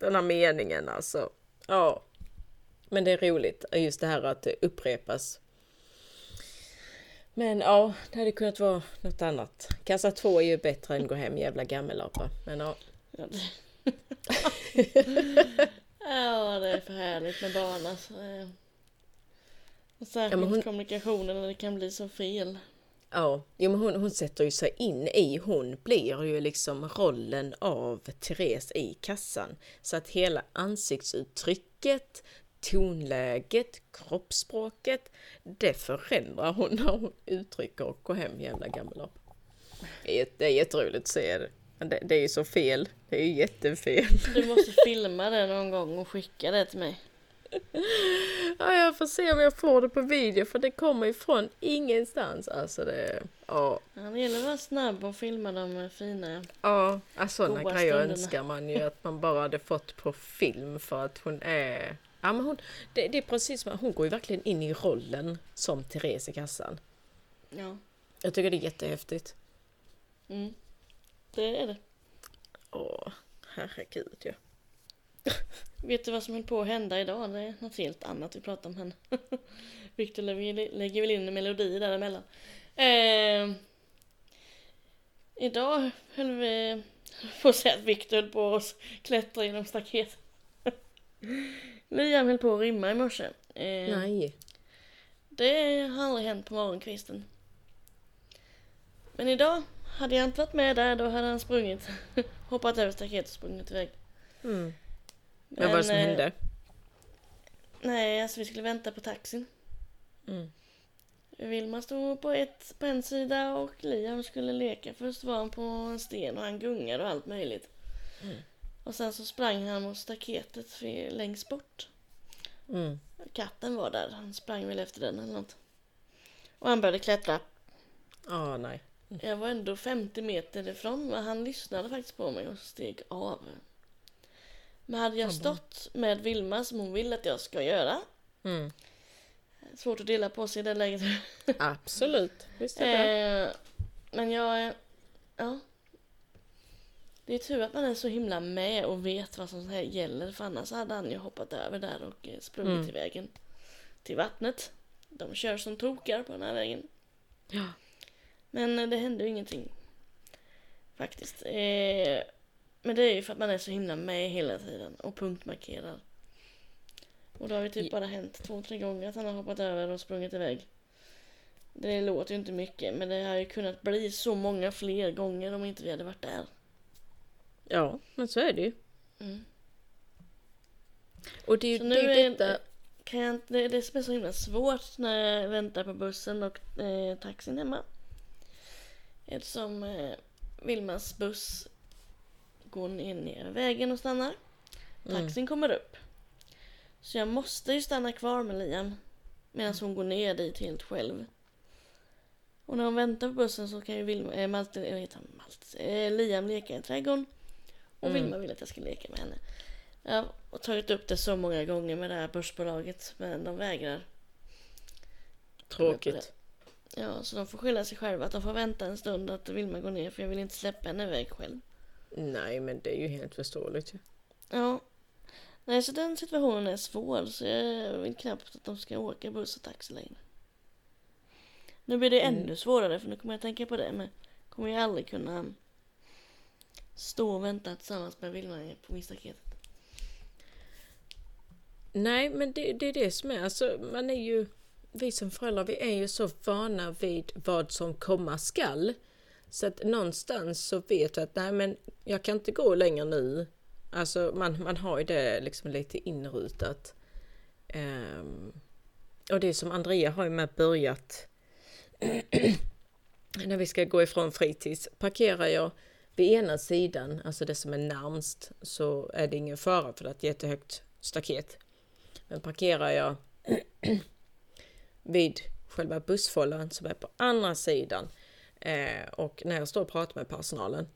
den här meningen alltså. Ja. Men det är roligt, just det här att det upprepas. Men ja, det hade kunnat vara något annat. Kassa två är ju bättre än gå hem jävla gammelapa. Men ja. Ja, det... ja, är för härligt med barn alltså. Eh, särskilt men hon- kommunikationen när det kan bli så fel. Ja, jo, men hon, hon sätter ju sig in i, hon blir ju liksom rollen av Therese i kassan. Så att hela ansiktsuttrycket, tonläget, kroppsspråket, det förändrar hon när hon uttrycker gå hem jävla gammelap. Det är, det är jätteroligt att se det. Men det, det är ju så fel. Det är ju jättefel. Du måste filma det någon gång och skicka det till mig. Ja, jag får se om jag får det på video för det kommer ifrån ingenstans. Alltså det, ja. Ja, det gäller att vara snabb och filma de fina. Ja, alltså, sådana grejer stunderna. önskar man ju att man bara hade fått på film för att hon är... Ja, men hon, det, det är precis som hon går ju verkligen in i rollen som Therese i kassan. Ja. Jag tycker det är jättehäftigt. Mm. Det är det. Åh, herregud ja. Vet du vad som höll på att hända idag? Det är något helt annat vi pratar om henne. Victor lägger väl in en melodi däremellan. Eh, idag höll vi på att säga att Victor höll på att klättra genom staket. Liam höll på att rimma i morse. Eh, Nej. Det har aldrig hänt på morgonkvisten. Men idag hade jag inte varit med där, då hade han sprungit. Hoppat över staketet och sprungit iväg. Mm. Vad var det som eh, hände? Nej, alltså vi skulle vänta på taxin. Mm. Vilma stod på, ett, på en sida och Liam skulle leka. Först var han på en sten och han gungade och allt möjligt. Mm. Och sen så sprang han mot staketet längst bort. Mm. Katten var där, han sprang väl efter den eller något. Och han började klättra. Ah, nej. Jag var ändå 50 meter ifrån men han lyssnade faktiskt på mig och steg av. Men hade jag stått med Vilma som hon vill att jag ska göra. Mm. Svårt att dela på sig i det läget. Absolut. Visst är det. Eh, men jag... Ja. Det är tur att man är så himla med och vet vad som här gäller för annars hade han ju hoppat över där och eh, sprungit Mm. till vägen. Till vattnet. De kör som tokar på den här vägen. Ja. Men eh, det hände ju ingenting. Faktiskt. Eh, men det är ju för att man är så himla med hela tiden och punktmarkerar. Och då har ju typ bara hänt två, tre gånger att han har hoppat över och sprungit iväg. Det låter ju inte mycket men det har ju kunnat bli så många fler gånger om inte vi hade varit där. Ja, men så är det ju. Mm. Och det är ju Så det nu är ju är- detta... Kan jag, inte- det är det som är så himla svårt när jag väntar på bussen och eh, taxin hemma. Eftersom eh, Vilmas buss går ner, ner vägen och stannar. Mm. Taxin kommer upp. Så jag måste ju stanna kvar med Liam. Medan hon går ner dit helt själv. Och när hon väntar på bussen så kan ju Vilma, eh, Malte, jag han, Malte, eh, Liam leka i trädgården. Och Mm. Vilma vill att jag ska leka med henne. Jag har tagit upp det så många gånger med det här börsbolaget men de vägrar. Tråkigt. Ja, så de får skylla sig själva att de får vänta en stund att Vilma går ner för jag vill inte släppa henne iväg själv. Nej, men det är ju helt förståeligt ju. Ja. Nej, så den situationen är svår så jag vill knappt att de ska åka buss och taxi längre. Nu blir det Mm. ännu svårare för nu kommer jag tänka på det men kommer jag aldrig kunna stå och vänta tillsammans med Vilma på min. Nej, men det, det är det som är, alltså man är ju, vi som föräldrar, vi är ju så vana vid vad som komma skall. Så att någonstans så vet vi att nej men jag kan inte gå längre nu. Alltså man, man har ju det liksom lite inrutat. Um, och det som Andrea har ju med börjat när vi ska gå ifrån fritids parkerar jag vid ena sidan, alltså det som är närmst, så är det ingen fara för det är ett jättehögt staket. Men parkerar jag vid själva bussfållan som är på andra sidan eh, och när jag står och pratar med personalen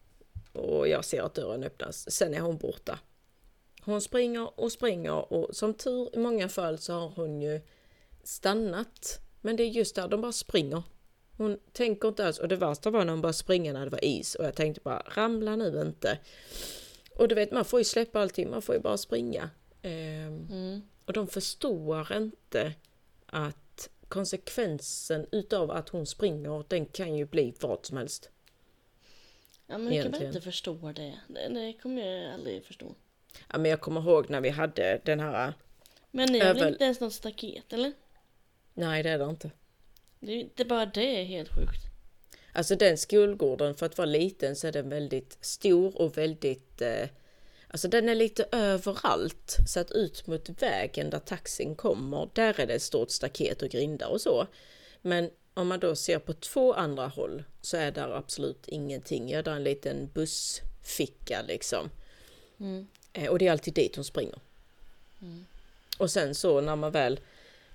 och jag ser att dörren öppnas, sen är hon borta. Hon springer och springer och som tur i många fall så har hon ju stannat. Men det är just där, de bara springer. Hon tänker inte alls och det värsta var när hon bara springer när det var is och jag tänkte bara ramla nu inte. Och du vet man får ju släppa allting, man får ju bara springa. Ehm, Mm. och de förstår inte att konsekvensen utav att hon springer, den kan ju bli vad som helst. Ja men hur kan Egentligen. inte förstå det? det? Det kommer jag aldrig förstå. Ja, men jag kommer ihåg när vi hade den här... Men ni har väl Över- inte ens något staket eller? Nej, det är det inte. Det är inte bara det är helt sjukt. Alltså den skolgården, för att vara liten så är den väldigt stor och väldigt... Eh, alltså den är lite överallt. Så att ut mot vägen där taxin kommer, där är det ett stort staket och grindar och så. Men om man då ser på två andra håll så är där absolut ingenting. Ja, där är en liten bussficka liksom. Mm. Eh, och det är alltid dit hon springer. Och sen så när man väl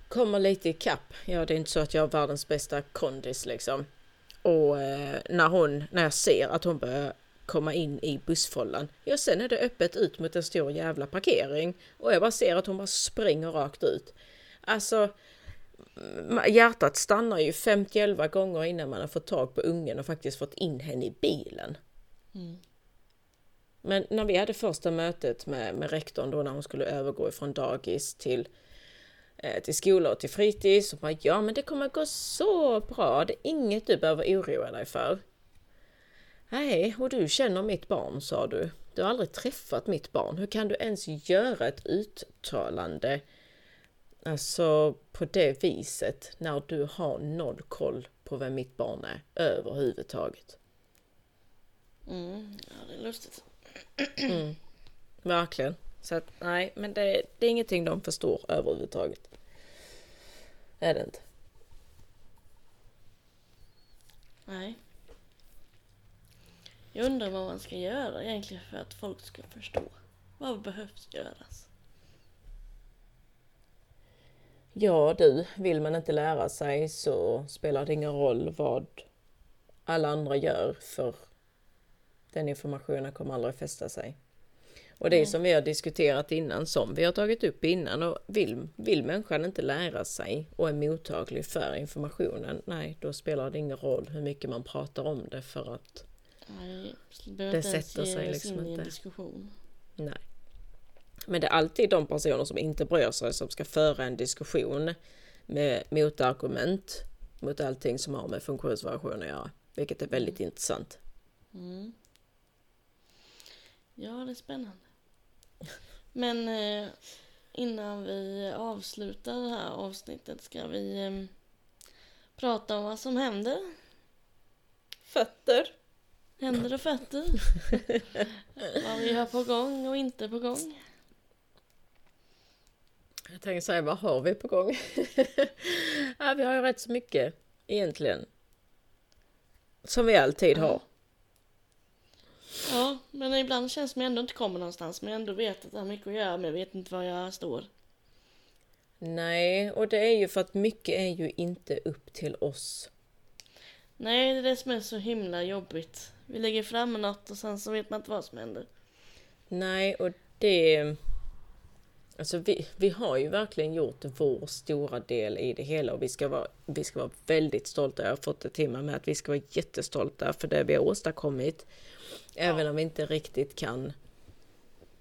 kommer lite i kapp, ja det är inte så att jag har världens bästa kondis liksom. Och eh, när hon, när jag ser att hon börjar komma in i bussfållan, ja sen är det öppet ut mot en stor jävla parkering. Och jag bara ser att hon bara springer rakt ut. Alltså, hjärtat stannar ju 50-11 gånger innan man har fått tag på ungen och faktiskt fått in henne i bilen. Mm. Men när vi hade första mötet med, med rektorn då när hon skulle övergå från dagis till, till skola och till fritids. Och bara, ja men det kommer gå så bra, det är inget du behöver oroa dig för. Nej, och du känner mitt barn sa du. Du har aldrig träffat mitt barn. Hur kan du ens göra ett uttalande alltså på det viset när du har noll koll på vem mitt barn är överhuvudtaget? Mm. Ja, det är lustigt. Verkligen. Så att nej, men det, det är ingenting de förstår överhuvudtaget. Är det inte. Nej. Jag undrar vad man ska göra egentligen för att folk ska förstå. Vad behövs göras? Ja du, vill man inte lära sig så spelar det ingen roll vad alla andra gör för den informationen kommer aldrig fästa sig. Och det är som vi har diskuterat innan, som vi har tagit upp innan och vill, vill människan inte lära sig och är mottaglig för informationen, nej då spelar det ingen roll hur mycket man pratar om det för att Nej, det Det inte sätter sig liksom in i en inte. diskussion. Nej. Men det är alltid de personer som inte bryr sig som ska föra en diskussion med motargument mot allting som har med funktionsvariation att göra. Vilket är väldigt intressant. Mm. Ja, det är spännande. Men eh, innan vi avslutar det här avsnittet ska vi eh, prata om vad som händer. Fötter! Händer och fötter. vad vi har på gång och inte på gång. Jag tänker säga, vad har vi på gång? ja, vi har ju rätt så mycket egentligen. Som vi alltid har. Ja, men ibland känns det som jag ändå inte kommer någonstans. Men jag ändå vet att jag har mycket att göra men jag vet inte var jag står. Nej, och det är ju för att mycket är ju inte upp till oss. Nej, det är det som är så himla jobbigt. Vi lägger fram något och sen så vet man inte vad som händer. Nej, och det... Alltså vi, vi har ju verkligen gjort vår stora del i det hela och vi ska vara, vi ska vara väldigt stolta. Jag har fått det till mig med att vi ska vara jättestolta för det vi har åstadkommit. Även om vi inte riktigt kan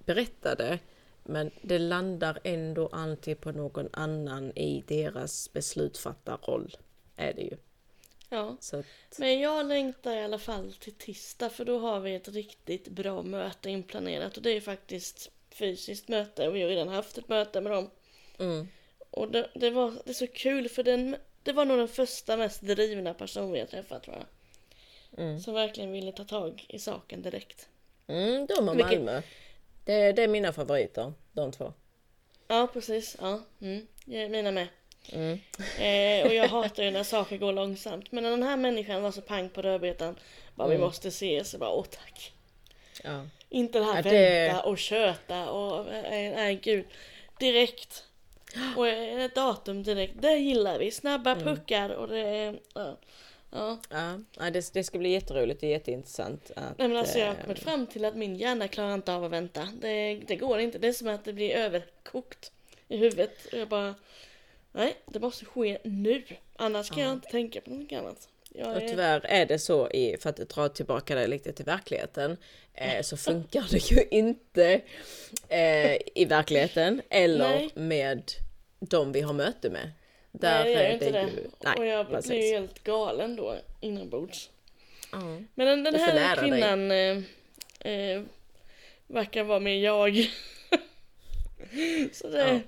berätta det. Men det landar ändå alltid på någon annan i deras beslutsfattarroll. Är det ju. Ja, att, men jag längtar i alla fall till tisdag för då har vi ett riktigt bra möte inplanerat och det är faktiskt fysiskt möte och vi har redan haft ett möte med dem. mm, Och det, det var det är så kul för den, det var nog den första mest drivna person vi har träffat tror jag. Mm. Som verkligen ville ta tag i saken direkt. Mm, de och Vilket- Malmö. Det, det är mina favoriter, de två. Ja, precis. Ja, mm. Mina med. Mm. Eh, och jag hatar ju när saker går långsamt. Men när den här människan var så pang på rödbetan. Bara vi Mm. måste ses. Så bara åh tack. Ja. Inte det här Ja, det- vänta och köta och nej, nej gud. Direkt. Och ett datum direkt. Det gillar vi. Snabba Mm. puckar och det är... Ja. Ja. Ja, det, det ska bli jätteroligt och jätteintressant. Att, Nej men alltså jag har eh, kommit fram till att min hjärna klarar inte av att vänta. Det, det går inte. Det är som att det blir överkokt i huvudet. Och jag bara... Nej, det måste ske nu. Annars kan Ja. jag inte tänka på något annat. Jag Och är, tyvärr är det så, i, för att dra tillbaka det lite till verkligheten, eh, så funkar det ju inte eh, i verkligheten eller Nej. med de vi har möte med. Där nej, jag gör inte det. ju... Nej, och jag precis. blir ju helt galen då inombords. Ja. Men den, den Du här kvinnan eh, eh, verkar vara mer jag. så, det, Ja.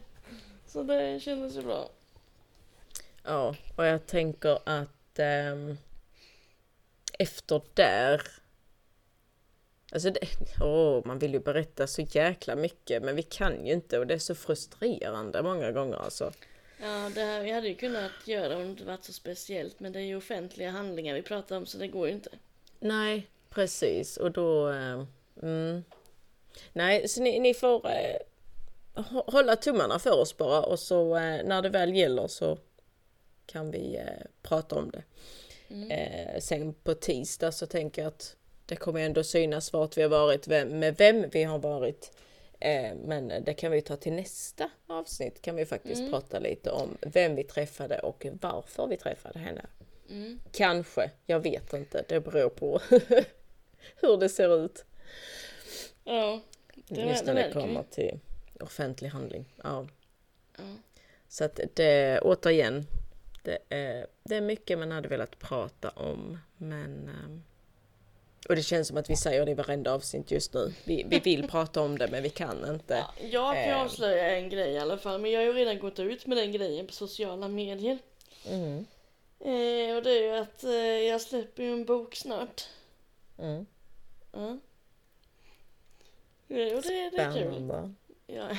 så det kändes ju bra. Ja, och jag tänker att ehm, efter där... Alltså det, åh, man vill ju berätta så jäkla mycket men vi kan ju inte och det är så frustrerande många gånger alltså. Ja, det här, vi hade ju kunnat göra om det inte varit så speciellt. Men det är ju offentliga handlingar vi pratar om så det går ju inte. Nej, precis och då... Eh, mm. Nej, så ni, ni får eh, hå- hålla tummarna för oss bara och så eh, när det väl gäller så kan vi eh, prata om det. Mm. Eh, sen på tisdag så tänker jag att det kommer ändå synas vart vi har varit, vem, med vem vi har varit. Eh, men det kan vi ta till nästa avsnitt. Kan vi faktiskt Mm. prata lite om vem vi träffade och varför vi träffade henne. Mm. Kanske, jag vet inte. Det beror på hur det ser ut. Ja, det, Just det när det märker kommer vi. till offentlig handling. Ja. Ja. Så att det, återigen, det är, det är mycket man hade velat prata om. Men... Och det känns som att vi säger det i varenda avsnitt just nu. Vi, vi vill prata om det men vi kan inte. Ja, jag kan Eh. avslöja en grej i alla fall, men jag har ju redan gått ut med den grejen på sociala medier. Mm. Eh, och det är ju att eh, jag släpper ju en bok snart. Mm. Ja. Eh, och det, det är kul. Ja.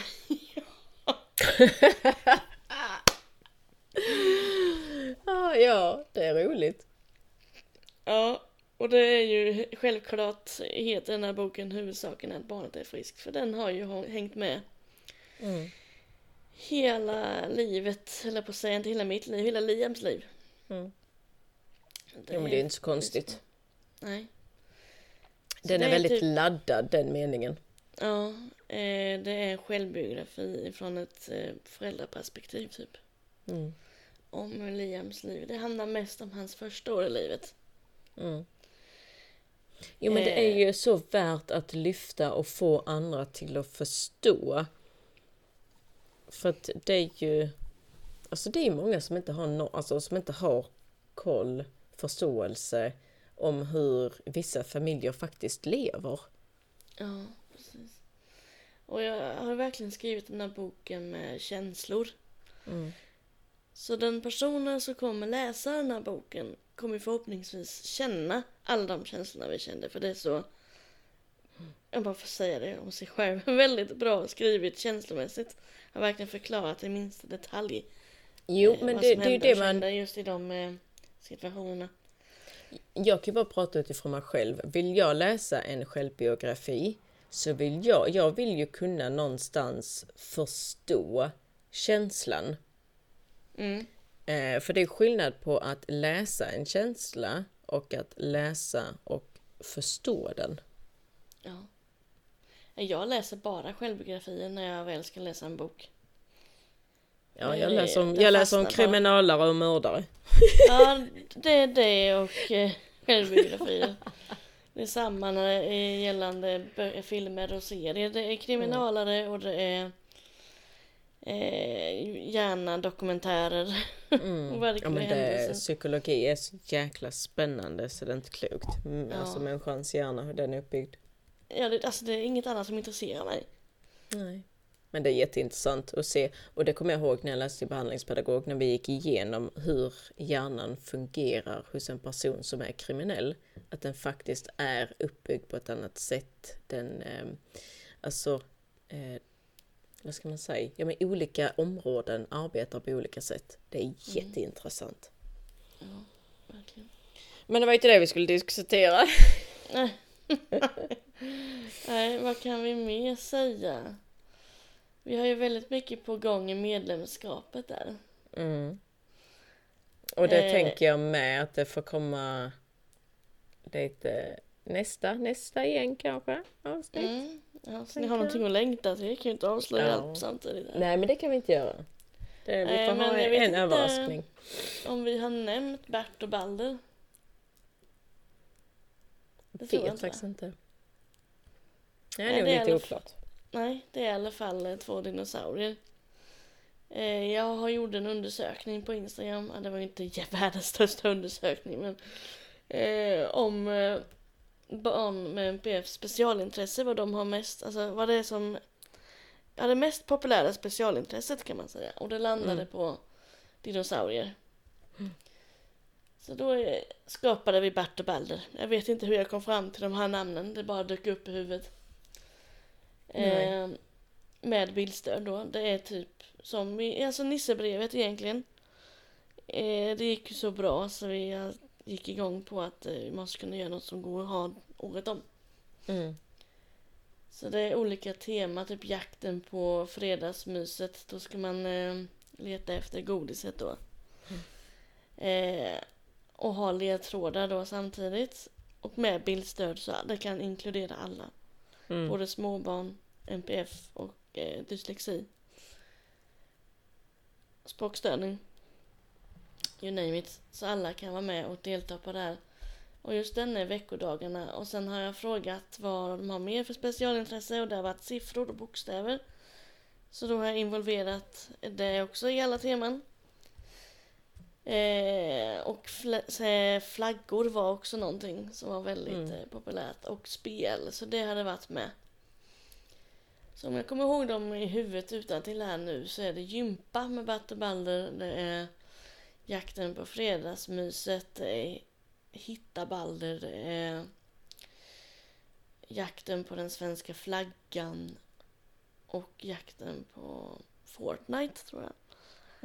Ah, ja, det är roligt. ja, och det är ju självklart heter den här boken Huvudsaken är att barnet är friskt, för den har ju hängt med Mm. hela livet, eller på att säga, inte hela mitt liv, hela Liams liv. Mm. Jo, men det är inte så konstigt. Nej. Så Den det är väldigt typ- laddad den meningen. Ja, eh, det är en självbiografi från ett eh, föräldraperspektiv typ. Mm. Om Liams liv. Det handlar mest om hans första år i livet. Mm. Jo men det är ju så värt att lyfta och få andra till att förstå. För att det är ju... Alltså det är många som inte har, no, alltså, som inte har koll, förståelse om hur vissa familjer faktiskt lever. Ja, precis. Och jag har verkligen skrivit den här boken med känslor. Mm. Så den personen som kommer läsa den här boken kommer förhoppningsvis känna alla de känslorna vi kände. För det är så, jag bara får säga det om sig själv, väldigt bra skrivet känslomässigt. Jag har verkligen förklarat i minsta detalj Jo eh, men vad det, det är ju det man... kände just i de eh, situationerna. Jag kan ju bara prata utifrån mig själv. Vill jag läsa en självbiografi så vill jag, jag vill ju kunna någonstans förstå känslan. Mm. Eh, för det är skillnad på att läsa en känsla och att läsa och förstå den. Ja. Jag läser bara självbiografier när jag väl ska läsa en bok. Ja, jag läser om, jag läser om kriminalare och mördare. Ja, det är det och eh, självbiografier. Det är samma när det är gällande filmer och serier. Det är kriminalare och det är eh, gärna dokumentärer Mm. och Ja, men det, psykologi är så jäkla spännande så det är inte klokt. Mm, Ja. Alltså människans hjärna, hur den är uppbyggd. Ja, det, alltså det är inget annat som intresserar mig. Nej. Men det är jätteintressant att se och det kommer jag ihåg när jag läste till behandlingspedagog när vi gick igenom hur hjärnan fungerar hos en person som är kriminell. Att den faktiskt är uppbyggd på ett annat sätt. Den, eh, alltså, eh, vad ska man säga? Ja, men olika områden arbetar på olika sätt. Det är jätteintressant. Ja, verkligen. Men det var inte det vi skulle diskutera. Nej. Nej, vad kan vi mer säga? Vi har ju väldigt mycket på gång i medlemskapet där. Mm. Och det Eh. tänker jag med att det får komma lite nästa, nästa igen kanske avsnitt. Mm. Ja, så ni har någonting att längta till. Jag kan ju inte avslöja Ja. allt samtidigt. Nej men det kan vi inte göra. Det, vi Nej, får ha vet en inte. överraskning. Om vi har nämnt Bert och Balder. Det tror jag vet inte, faktiskt inte. Det är Nej, det är lite oklart. Nej, det är i alla fall eh, två dinosaurier. Eh, Jag har gjort en undersökning på Instagram. Ja, Det var inte världens största undersökning men eh, om eh, barn med NPF specialintresse, vad de har mest, alltså vad det är som ja, det mest populära specialintresset kan man säga. Och det landade Mm. på dinosaurier. Så då eh, skapade vi Bert och Balder. Jag vet inte hur jag kom fram till de här namnen, det bara dök upp i huvudet. Eh, med bildstöd då. Det är typ som i, alltså Nissebrevet egentligen. Eh, det gick ju så bra så vi gick igång på att eh, vi måste kunna göra något som går att ha året om. Mm. Så det är olika tema, typ jakten på fredagsmyset. Då ska man eh, leta efter godiset då. Eh, och ha ledtrådar då samtidigt. Och med bildstöd så det kan inkludera alla. Mm. Både småbarn NPF och eh, dyslexi. Språkstörning. You name it. Så alla kan vara med och delta på det här. Och just den är veckodagarna. Och sen har jag frågat vad de har mer för specialintresse och det har varit siffror och bokstäver. Så då har jag involverat det också i alla teman. Eh, och fl- flaggor var också någonting som var väldigt Mm. eh, populärt. Och spel, så det hade varit med. Så om jag kommer ihåg dem i huvudet utan till här nu så är det gympa med Bert och Balder. Det är jakten på fredagsmyset. Är hitta Balder. Är jakten på den svenska flaggan. Och jakten på Fortnite tror jag.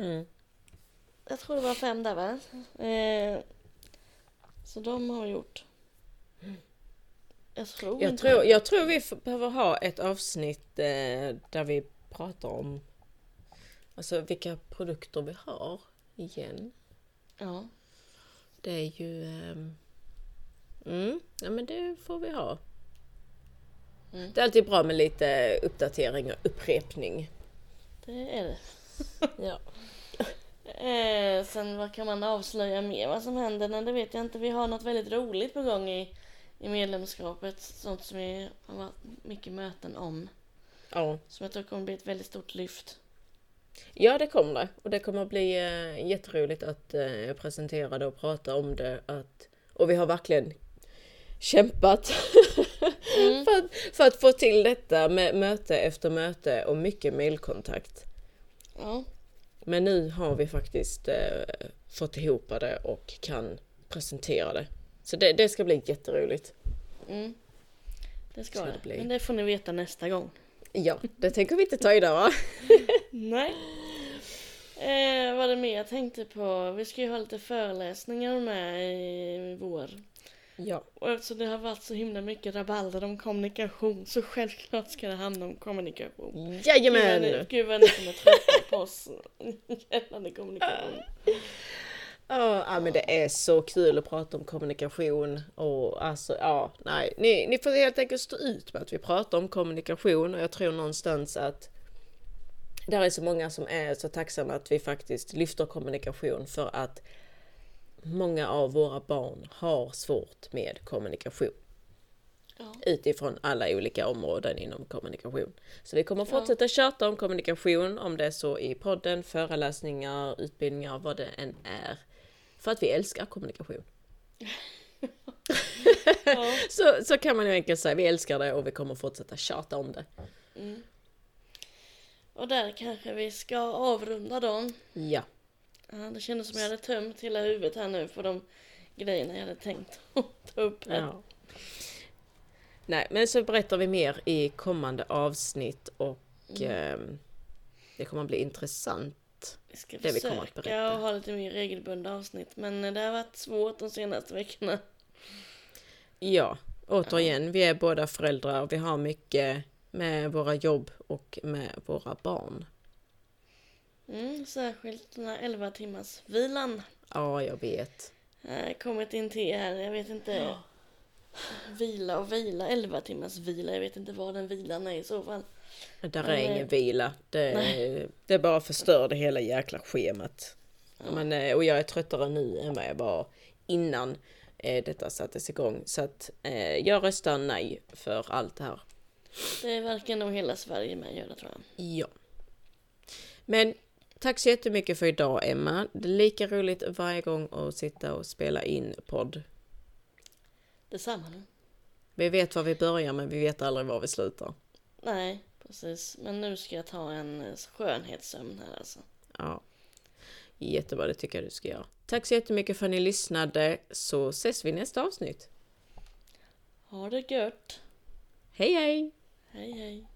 Mm. Jag tror det var fem där va? Eh, så de har gjort. Jag tror Jag, tror, jag tror vi behöver ha ett avsnitt eh, där vi pratar om alltså, vilka produkter vi har igen. Ja. Det är ju... ehm, mm, ja men det får vi ha. Mm. Det är alltid bra med lite uppdatering och upprepning. Det är det. Ja. Eh, sen vad kan man avslöja mer vad som händer? Nej, det vet jag inte. Vi har något väldigt roligt på gång i, i medlemskapet. Sånt som vi har varit mycket möten om. ja. Som jag tror kommer bli ett väldigt stort lyft. Ja, det kommer det. Och det kommer bli eh, jätteroligt att eh, presentera det och prata om det. Att, och vi har verkligen kämpat Mm. för, att, för att få till detta med möte efter möte och mycket mailkontakt. Ja. Men nu har vi faktiskt eh, fått ihop det och kan presentera det. Så det, det ska bli jätteroligt. Mm. Det ska Ska det. det bli. Men det får ni veta nästa gång. Ja, det tänker vi inte ta idag va? Nej. Eh, vad är det mer jag tänkte på? Vi ska ju ha lite föreläsningar med i vår. Ja. Och eftersom det har varit så himla mycket rabalder om kommunikation så självklart ska det handla om kommunikation. Jajamän! gud vad ni kommer trötta på oss gällande kommunikation. Ja, ja, men det är så kul att prata om kommunikation och alltså, ja, nej, ni, ni får helt enkelt stå ut med att vi pratar om kommunikation och jag tror någonstans att där är så många som är så tacksamma att vi faktiskt lyfter kommunikation för att många av våra barn har svårt med kommunikation Ja. utifrån alla olika områden inom kommunikation. Så vi kommer Ja. fortsätta tjata om kommunikation, om det är så i podden, föreläsningar, utbildningar, vad det än är. För att vi älskar kommunikation. Ja. Så, så kan man ju enkelt säga, vi älskar det och vi kommer fortsätta tjata om det. Mm. Och där kanske vi ska avrunda då. Ja, Ja, det kändes som jag hade tömt hela huvudet här nu för de grejerna jag hade tänkt ta upp här. ja. Nej, men så berättar vi mer i kommande avsnitt och ehm, det kommer att bli intressant. Vi ska Det vi kommer att försöka berätta. och ha lite mer regelbundna avsnitt men det har varit svårt de senaste veckorna. Ja, återigen, vi är båda föräldrar, vi har mycket med våra jobb och med våra barn. Mm, särskilt den här 11 timmars vilan. Ja, jag vet. Jag har kommit in till här, jag vet inte. Vila och vila, 11 timmars vila. Jag vet inte vad den vilan är i så fall. Där är ingen vila. Det, det bara förstör det hela jäkla schemat. Men, eh, och jag är tröttare nu än vad jag var innan eh, detta sattes igång. Så att eh, jag röstar nej för allt det här. Det verkar nog hela Sverige med göra tror jag. Ja. Men tack så jättemycket för idag Emma. Det är lika roligt varje gång att sitta och spela in podd. Detsamma nu. Vi vet var vi börjar men vi vet aldrig var vi slutar. Nej, precis. Men nu ska jag ta en eh, skönhetssömn här alltså. Ja. Jättebra, det tycker jag du ska göra. Tack så jättemycket för att ni lyssnade så ses vi i nästa avsnitt. Ha det gött. Hej hej! Hej hej.